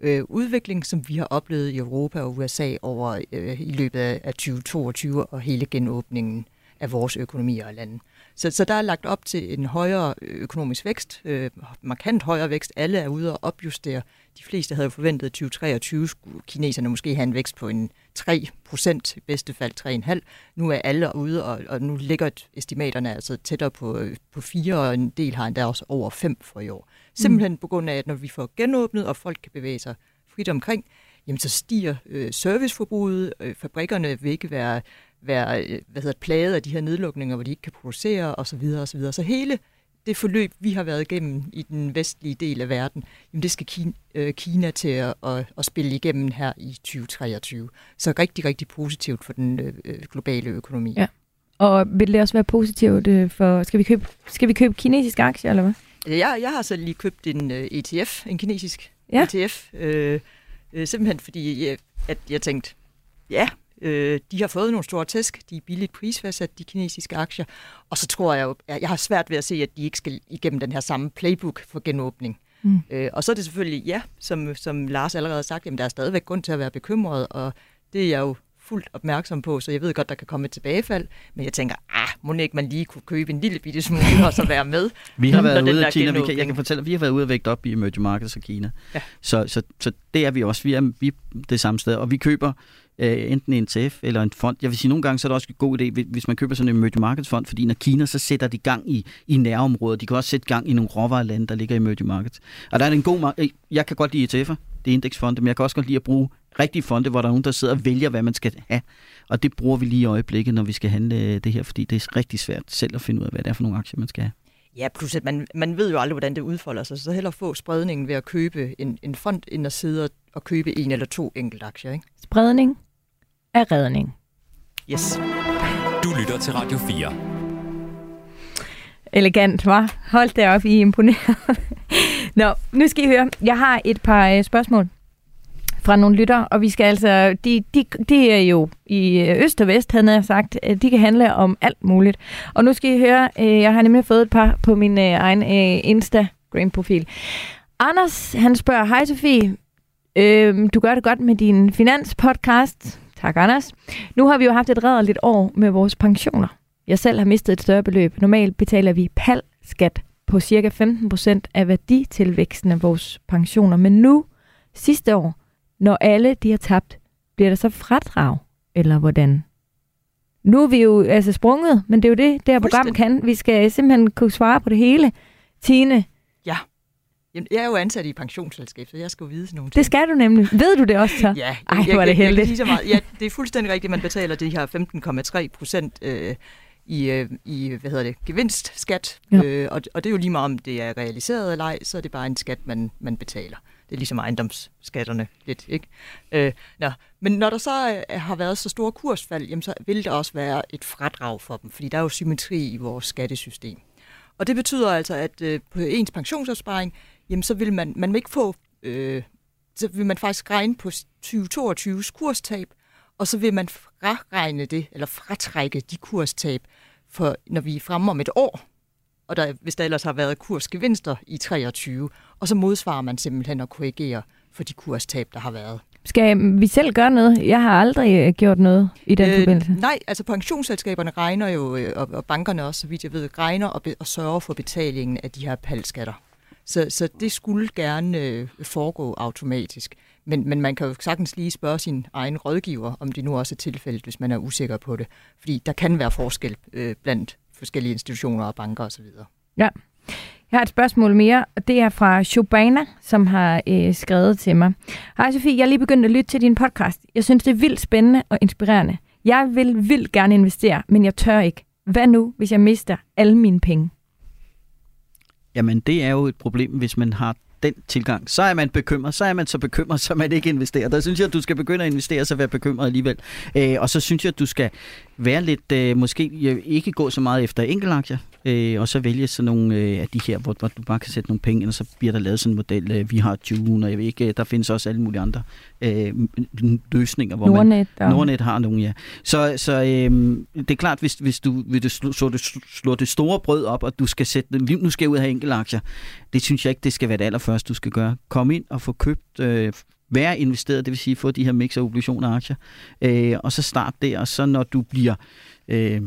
øh, udvikling, som vi har oplevet i Europa og USA over øh, i løbet af, af 2022 og hele genåbningen af vores økonomier og lande. Så, så der er lagt op til en højere økonomisk vækst, øh, markant højere vækst. Alle er ude og opjustere. De fleste havde jo forventet, at 2023 skulle kineserne måske have en vækst på en 3 procent, i bedste fald 3,5. Nu er alle ude, og, og nu ligger estimaterne altså tættere på, øh, på 4, og en del har endda også over 5 for i år. Simpelthen på grund af, at når vi får genåbnet, og folk kan bevæge sig frit omkring, jamen så stiger øh, serviceforbruget, øh, fabrikkerne vil ikke være, være øh, hvad hedder, plaget af de her nedlukninger, hvor de ikke kan producere osv. Så, videre, og så, videre. så hele det forløb, vi har været igennem i den vestlige del af verden, jamen det skal Kina, øh, Kina til at, at, at spille igennem her i 2023. Så rigtig, rigtig positivt for den øh, globale økonomi. Ja. Og vil det også være positivt øh, for... Skal vi købe, skal vi købe kinesiske aktier, eller hvad? Jeg, jeg har så lige købt en ETF, en kinesisk Ja. ETF, øh, øh, simpelthen fordi jeg, at jeg tænkte, ja, Øh, de har fået nogle store tæsk, de er billigt prisfastsat, de kinesiske aktier, og så tror jeg jo, jeg har svært ved at se, at de ikke skal igennem den her samme playbook for genåbning. Mm. Øh, og så er det selvfølgelig, ja, som, som Lars allerede har sagt, jamen der er stadigvæk grund til at være bekymret, og det er jeg jo fuldt opmærksom på, så jeg ved godt, der kan komme et tilbagefald, men jeg tænker, ah, må ikke man lige kunne købe en lille bitte smule og så være med? <laughs> vi har været ude af Kina, vi kan, jeg kan fortælle, at vi har været ude og vægt op i emerging markets og Kina. Ja. Så, så, så det er vi også. Vi er, vi er det samme sted, og vi køber øh, enten en ETF eller en fond. Jeg vil sige, nogle gange så er det også en god idé, hvis man køber sådan en emerging markets fond, fordi når Kina, så sætter de gang i, i nærområder. De kan også sætte gang i nogle råvarelande, der ligger i emerging markets. Og der er en god... Øh, jeg kan godt lide ETF'er, det er indeksfonde, men jeg kan også godt lide at bruge rigtige fonde, hvor der er nogen, der sidder og vælger, hvad man skal have. Og det bruger vi lige i øjeblikket, når vi skal handle det her, fordi det er rigtig svært selv at finde ud af, hvad det er for nogle aktier, man skal have. Ja, plus at man, man ved jo aldrig, hvordan det udfolder sig, så hellere få spredningen ved at købe en, en fond, end at sidde og, og købe en eller to enkelte aktier. Ikke? Spredning er redning. Yes. Du lytter til Radio 4. Elegant, var. Hold det op, I er imponeret. Nå, nu skal I høre. Jeg har et par øh, spørgsmål fra nogle lytter, og vi skal altså, de, de, de er jo i øh, øst og vest, havde jeg sagt, øh, de kan handle om alt muligt. Og nu skal I høre, øh, jeg har nemlig fået et par på min øh, egen øh, Instagram-profil. Anders, han spørger, hej Sofie, øh, du gør det godt med din finanspodcast. Tak, Anders. Nu har vi jo haft et redderligt år med vores pensioner. Jeg selv har mistet et større beløb. Normalt betaler vi PAL-skat på cirka 15% af værditilvæksten af vores pensioner. Men nu, sidste år, når alle de har tabt, bliver der så fradrag, eller hvordan? Nu er vi jo altså sprunget, men det er jo det, det her program kan. Vi skal simpelthen kunne svare på det hele. Tine, Jamen, jeg er jo ansat i pensionsselskab, så jeg skal jo vide sådan nogle ting. Det skal du nemlig. Ved du det også så? <laughs> Ja, Ej, jeg, var det heldigt. Jeg, jeg, jeg ja, det er fuldstændig rigtigt, man betaler de her 15,3 procent øh, i, øh, i hvad hedder det, gevinstskat. Ja. Øh, og, og det er jo lige meget, om det er realiseret eller ej, så er det bare en skat, man, man betaler. Det er ligesom ejendomsskatterne lidt, ikke? Øh, nå. Men når der så øh, har været så store kursfald, jamen, så vil der også være et fradrag for dem, fordi der er jo symmetri i vores skattesystem. Og det betyder altså, at øh, på ens pensionsopsparing, jamen så vil man, man vil ikke få, øh, så vil man faktisk regne på 2022's kurstab, og så vil man fraregne det, eller fratrække de kurstab, for når vi er fremme om et år, og der, hvis der ellers har været kursgevinster i 23, og så modsvarer man simpelthen at korrigere for de kurstab, der har været. Skal vi selv gøre noget? Jeg har aldrig øh, gjort noget i den øh, forbindelse. Nej, altså pensionsselskaberne regner jo, øh, og, og bankerne også, så vidt jeg ved, regner og, be, og sørger for betalingen af de her palskatter. Så, så det skulle gerne øh, foregå automatisk. Men, men man kan jo sagtens lige spørge sin egen rådgiver, om det nu også er tilfældet, hvis man er usikker på det. Fordi der kan være forskel øh, blandt forskellige institutioner og banker osv. Ja. Jeg har et spørgsmål mere, og det er fra Shobana, som har øh, skrevet til mig. Hej Sofie, jeg er lige begyndt at lytte til din podcast. Jeg synes, det er vildt spændende og inspirerende. Jeg vil vildt gerne investere, men jeg tør ikke. Hvad nu, hvis jeg mister alle mine penge? Jamen, det er jo et problem, hvis man har den tilgang, så er man bekymret. Så er man så bekymret, så man ikke investerer. Der synes jeg, at du skal begynde at investere, så være bekymret alligevel. Øh, og så synes jeg, at du skal være lidt, øh, måske ikke gå så meget efter enkeltaktier, øh, og så vælge sådan nogle øh, af de her, hvor, hvor du bare kan sætte nogle penge ind, og så bliver der lavet sådan en model. Øh, vi har June, og jeg ved ikke, der findes også alle mulige andre øh, løsninger. Hvor Nordnet. Man, Nordnet har nogle, ja. Så, så øh, det er klart, hvis, hvis du vil du slå, slå, det, slå det store brød op, og du skal sætte, nu skal jeg ud og have enkeltaktier, det synes jeg ikke, det skal være det allerførste, du skal gøre. Kom ind og få købt øh, være investeret, det vil sige få de her mix af obligationer og aktier, øh, og så start der, og så når du bliver øh,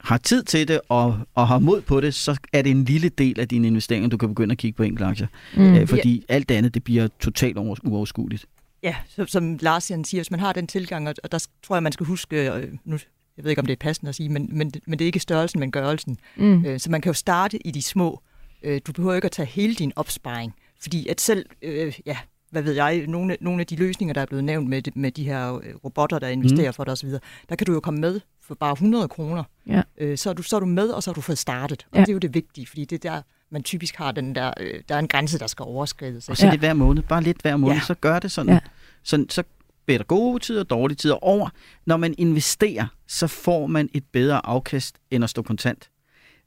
har tid til det og, og har mod på det, så er det en lille del af dine investeringer, du kan begynde at kigge på enkelte aktier. Mm. Øh, fordi ja. alt det andet, det bliver totalt uoverskueligt. Ja, så, som Lars siger, hvis man har den tilgang, og, og der tror jeg, man skal huske, øh, nu, jeg ved ikke, om det er passende at sige, men, men, men det er ikke størrelsen, men gørelsen. Mm. Øh, så man kan jo starte i de små. Øh, du behøver ikke at tage hele din opsparing, fordi at selv, øh, ja, hvad ved jeg, nogle, nogle af de løsninger, der er blevet nævnt med, med de her øh, robotter, der investerer mm. for dig osv., der kan du jo komme med for bare 100 kroner. Ja. Øh, så, er du, så er du med, og så har du fået startet. Og ja. det er jo det vigtige, fordi det er der, man typisk har den der, øh, der er en grænse, der skal overskrides. Og så ja. lidt hver måned, bare lidt hver måned, ja. så gør det sådan. Ja. sådan så bliver der gode tider og dårlige tider over. Når man investerer, så får man et bedre afkast, end at stå kontant.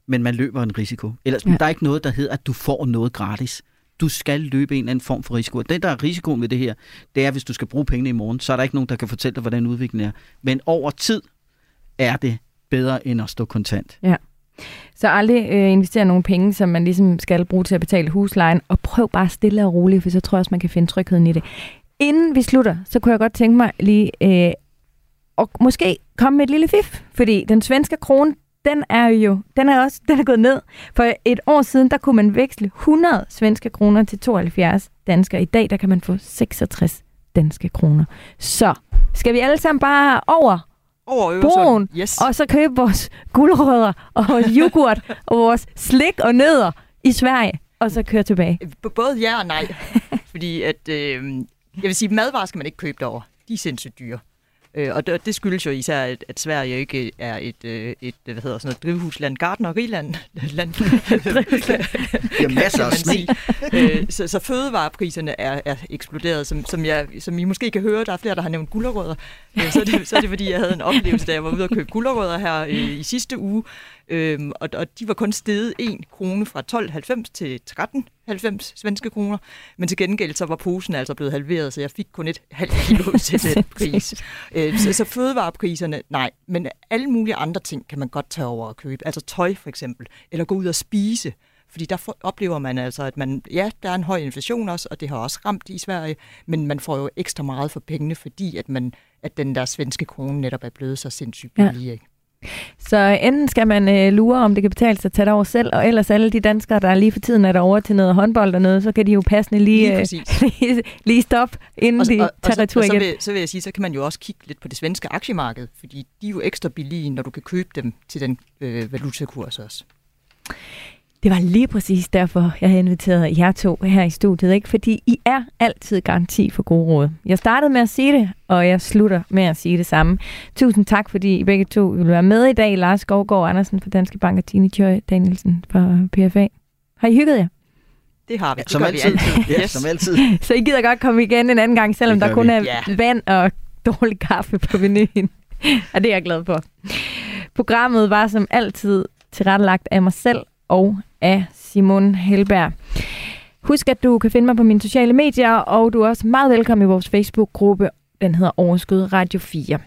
Men man løber en risiko. Ellers, ja. der er ikke noget, der hedder, at du får noget gratis du skal løbe en eller anden form for risiko. Og det, der er risikoen ved det her, det er, hvis du skal bruge pengene i morgen, så er der ikke nogen, der kan fortælle dig, hvordan udviklingen er. Men over tid er det bedre end at stå kontant. Ja. Så aldrig øh, investere nogle penge, som man ligesom skal bruge til at betale huslejen, og prøv bare stille og roligt, for så tror jeg også, man kan finde trygheden i det. Inden vi slutter, så kunne jeg godt tænke mig lige øh, og måske komme med et lille fif, fordi den svenske krone, den er jo den er også den er gået ned. For et år siden, der kunne man veksle 100 svenske kroner til 72 danske. I dag, der kan man få 66 danske kroner. Så skal vi alle sammen bare over Over broen. Yes. og så købe vores guldrødder og vores <laughs> yoghurt og vores slik og nødder i Sverige, og så køre tilbage. Både ja og nej. Fordi at, øh, jeg vil sige, madvarer skal man ikke købe derovre. De er sindssygt dyre. Øh, og det, det skyldes jo især, at, at Sverige ikke er et, øh, et hvad hedder sådan noget, drivhusland, gardneriland. <laughs> Land, Det er <laughs> masser af sne. øh, så, så fødevarepriserne er, er eksploderet, som, som, jeg, som I måske kan høre, der er flere, der har nævnt gulerødder. Øh, så, er det, så er det, fordi jeg havde en oplevelse, da jeg var ude og købe gulerødder her øh, i sidste uge, Øhm, og, og de var kun steget 1 krone fra 12,90 til 13,90 svenske kroner. Men til gengæld så var posen altså blevet halveret, så jeg fik kun et halvt kilo <laughs> til den pris. Øh, så, så fødevarepriserne, nej. Men alle mulige andre ting kan man godt tage over og købe. Altså tøj for eksempel. Eller gå ud og spise. Fordi der får, oplever man altså, at man, ja, der er en høj inflation også, og det har også ramt i Sverige, men man får jo ekstra meget for pengene, fordi at, man, at den der svenske krone netop er blevet så sindssygt Ja. billig. Ikke? Så enten skal man øh, lure, om det kan betale sig at tage det over selv, og ellers alle de danskere, der lige for tiden er derovre til noget håndbold og noget, så kan de jo passende lige, Lige øh, <laughs> lige, lige stoppe, inden Og, de og, og, tager så, retur og så, igen. vil, så vil jeg sige, så kan man jo også kigge lidt på det svenske aktiemarked, fordi de er jo ekstra billige, når du kan købe dem til den øh, valutakurs også. Det var lige præcis derfor, jeg havde inviteret jer to her i studiet, ikke? fordi I er altid garanti for gode råd. Jeg startede med at sige det, og jeg slutter med at sige det samme. Tusind tak, fordi I begge to vil være med i dag. Lars Skovgaard Andersen fra Danske Bank og Tine Tjøj Danielsen fra PFA. Har I hygget jer? Det har vi. Det Som gør altid. vi altid. Ja, Yes. som altid. <laughs> Så I gider godt komme igen en anden gang, selvom Det der kun vi. er Ja. vand og <laughs> dårlig kaffe på menuen. og det er jeg glad for. Programmet var som altid tilrettelagt af mig selv og af Simon Helberg. Husk, at du kan finde mig på mine sociale medier, og du er også meget velkommen i vores Facebook-gruppe. Den hedder Overskud Radio 4.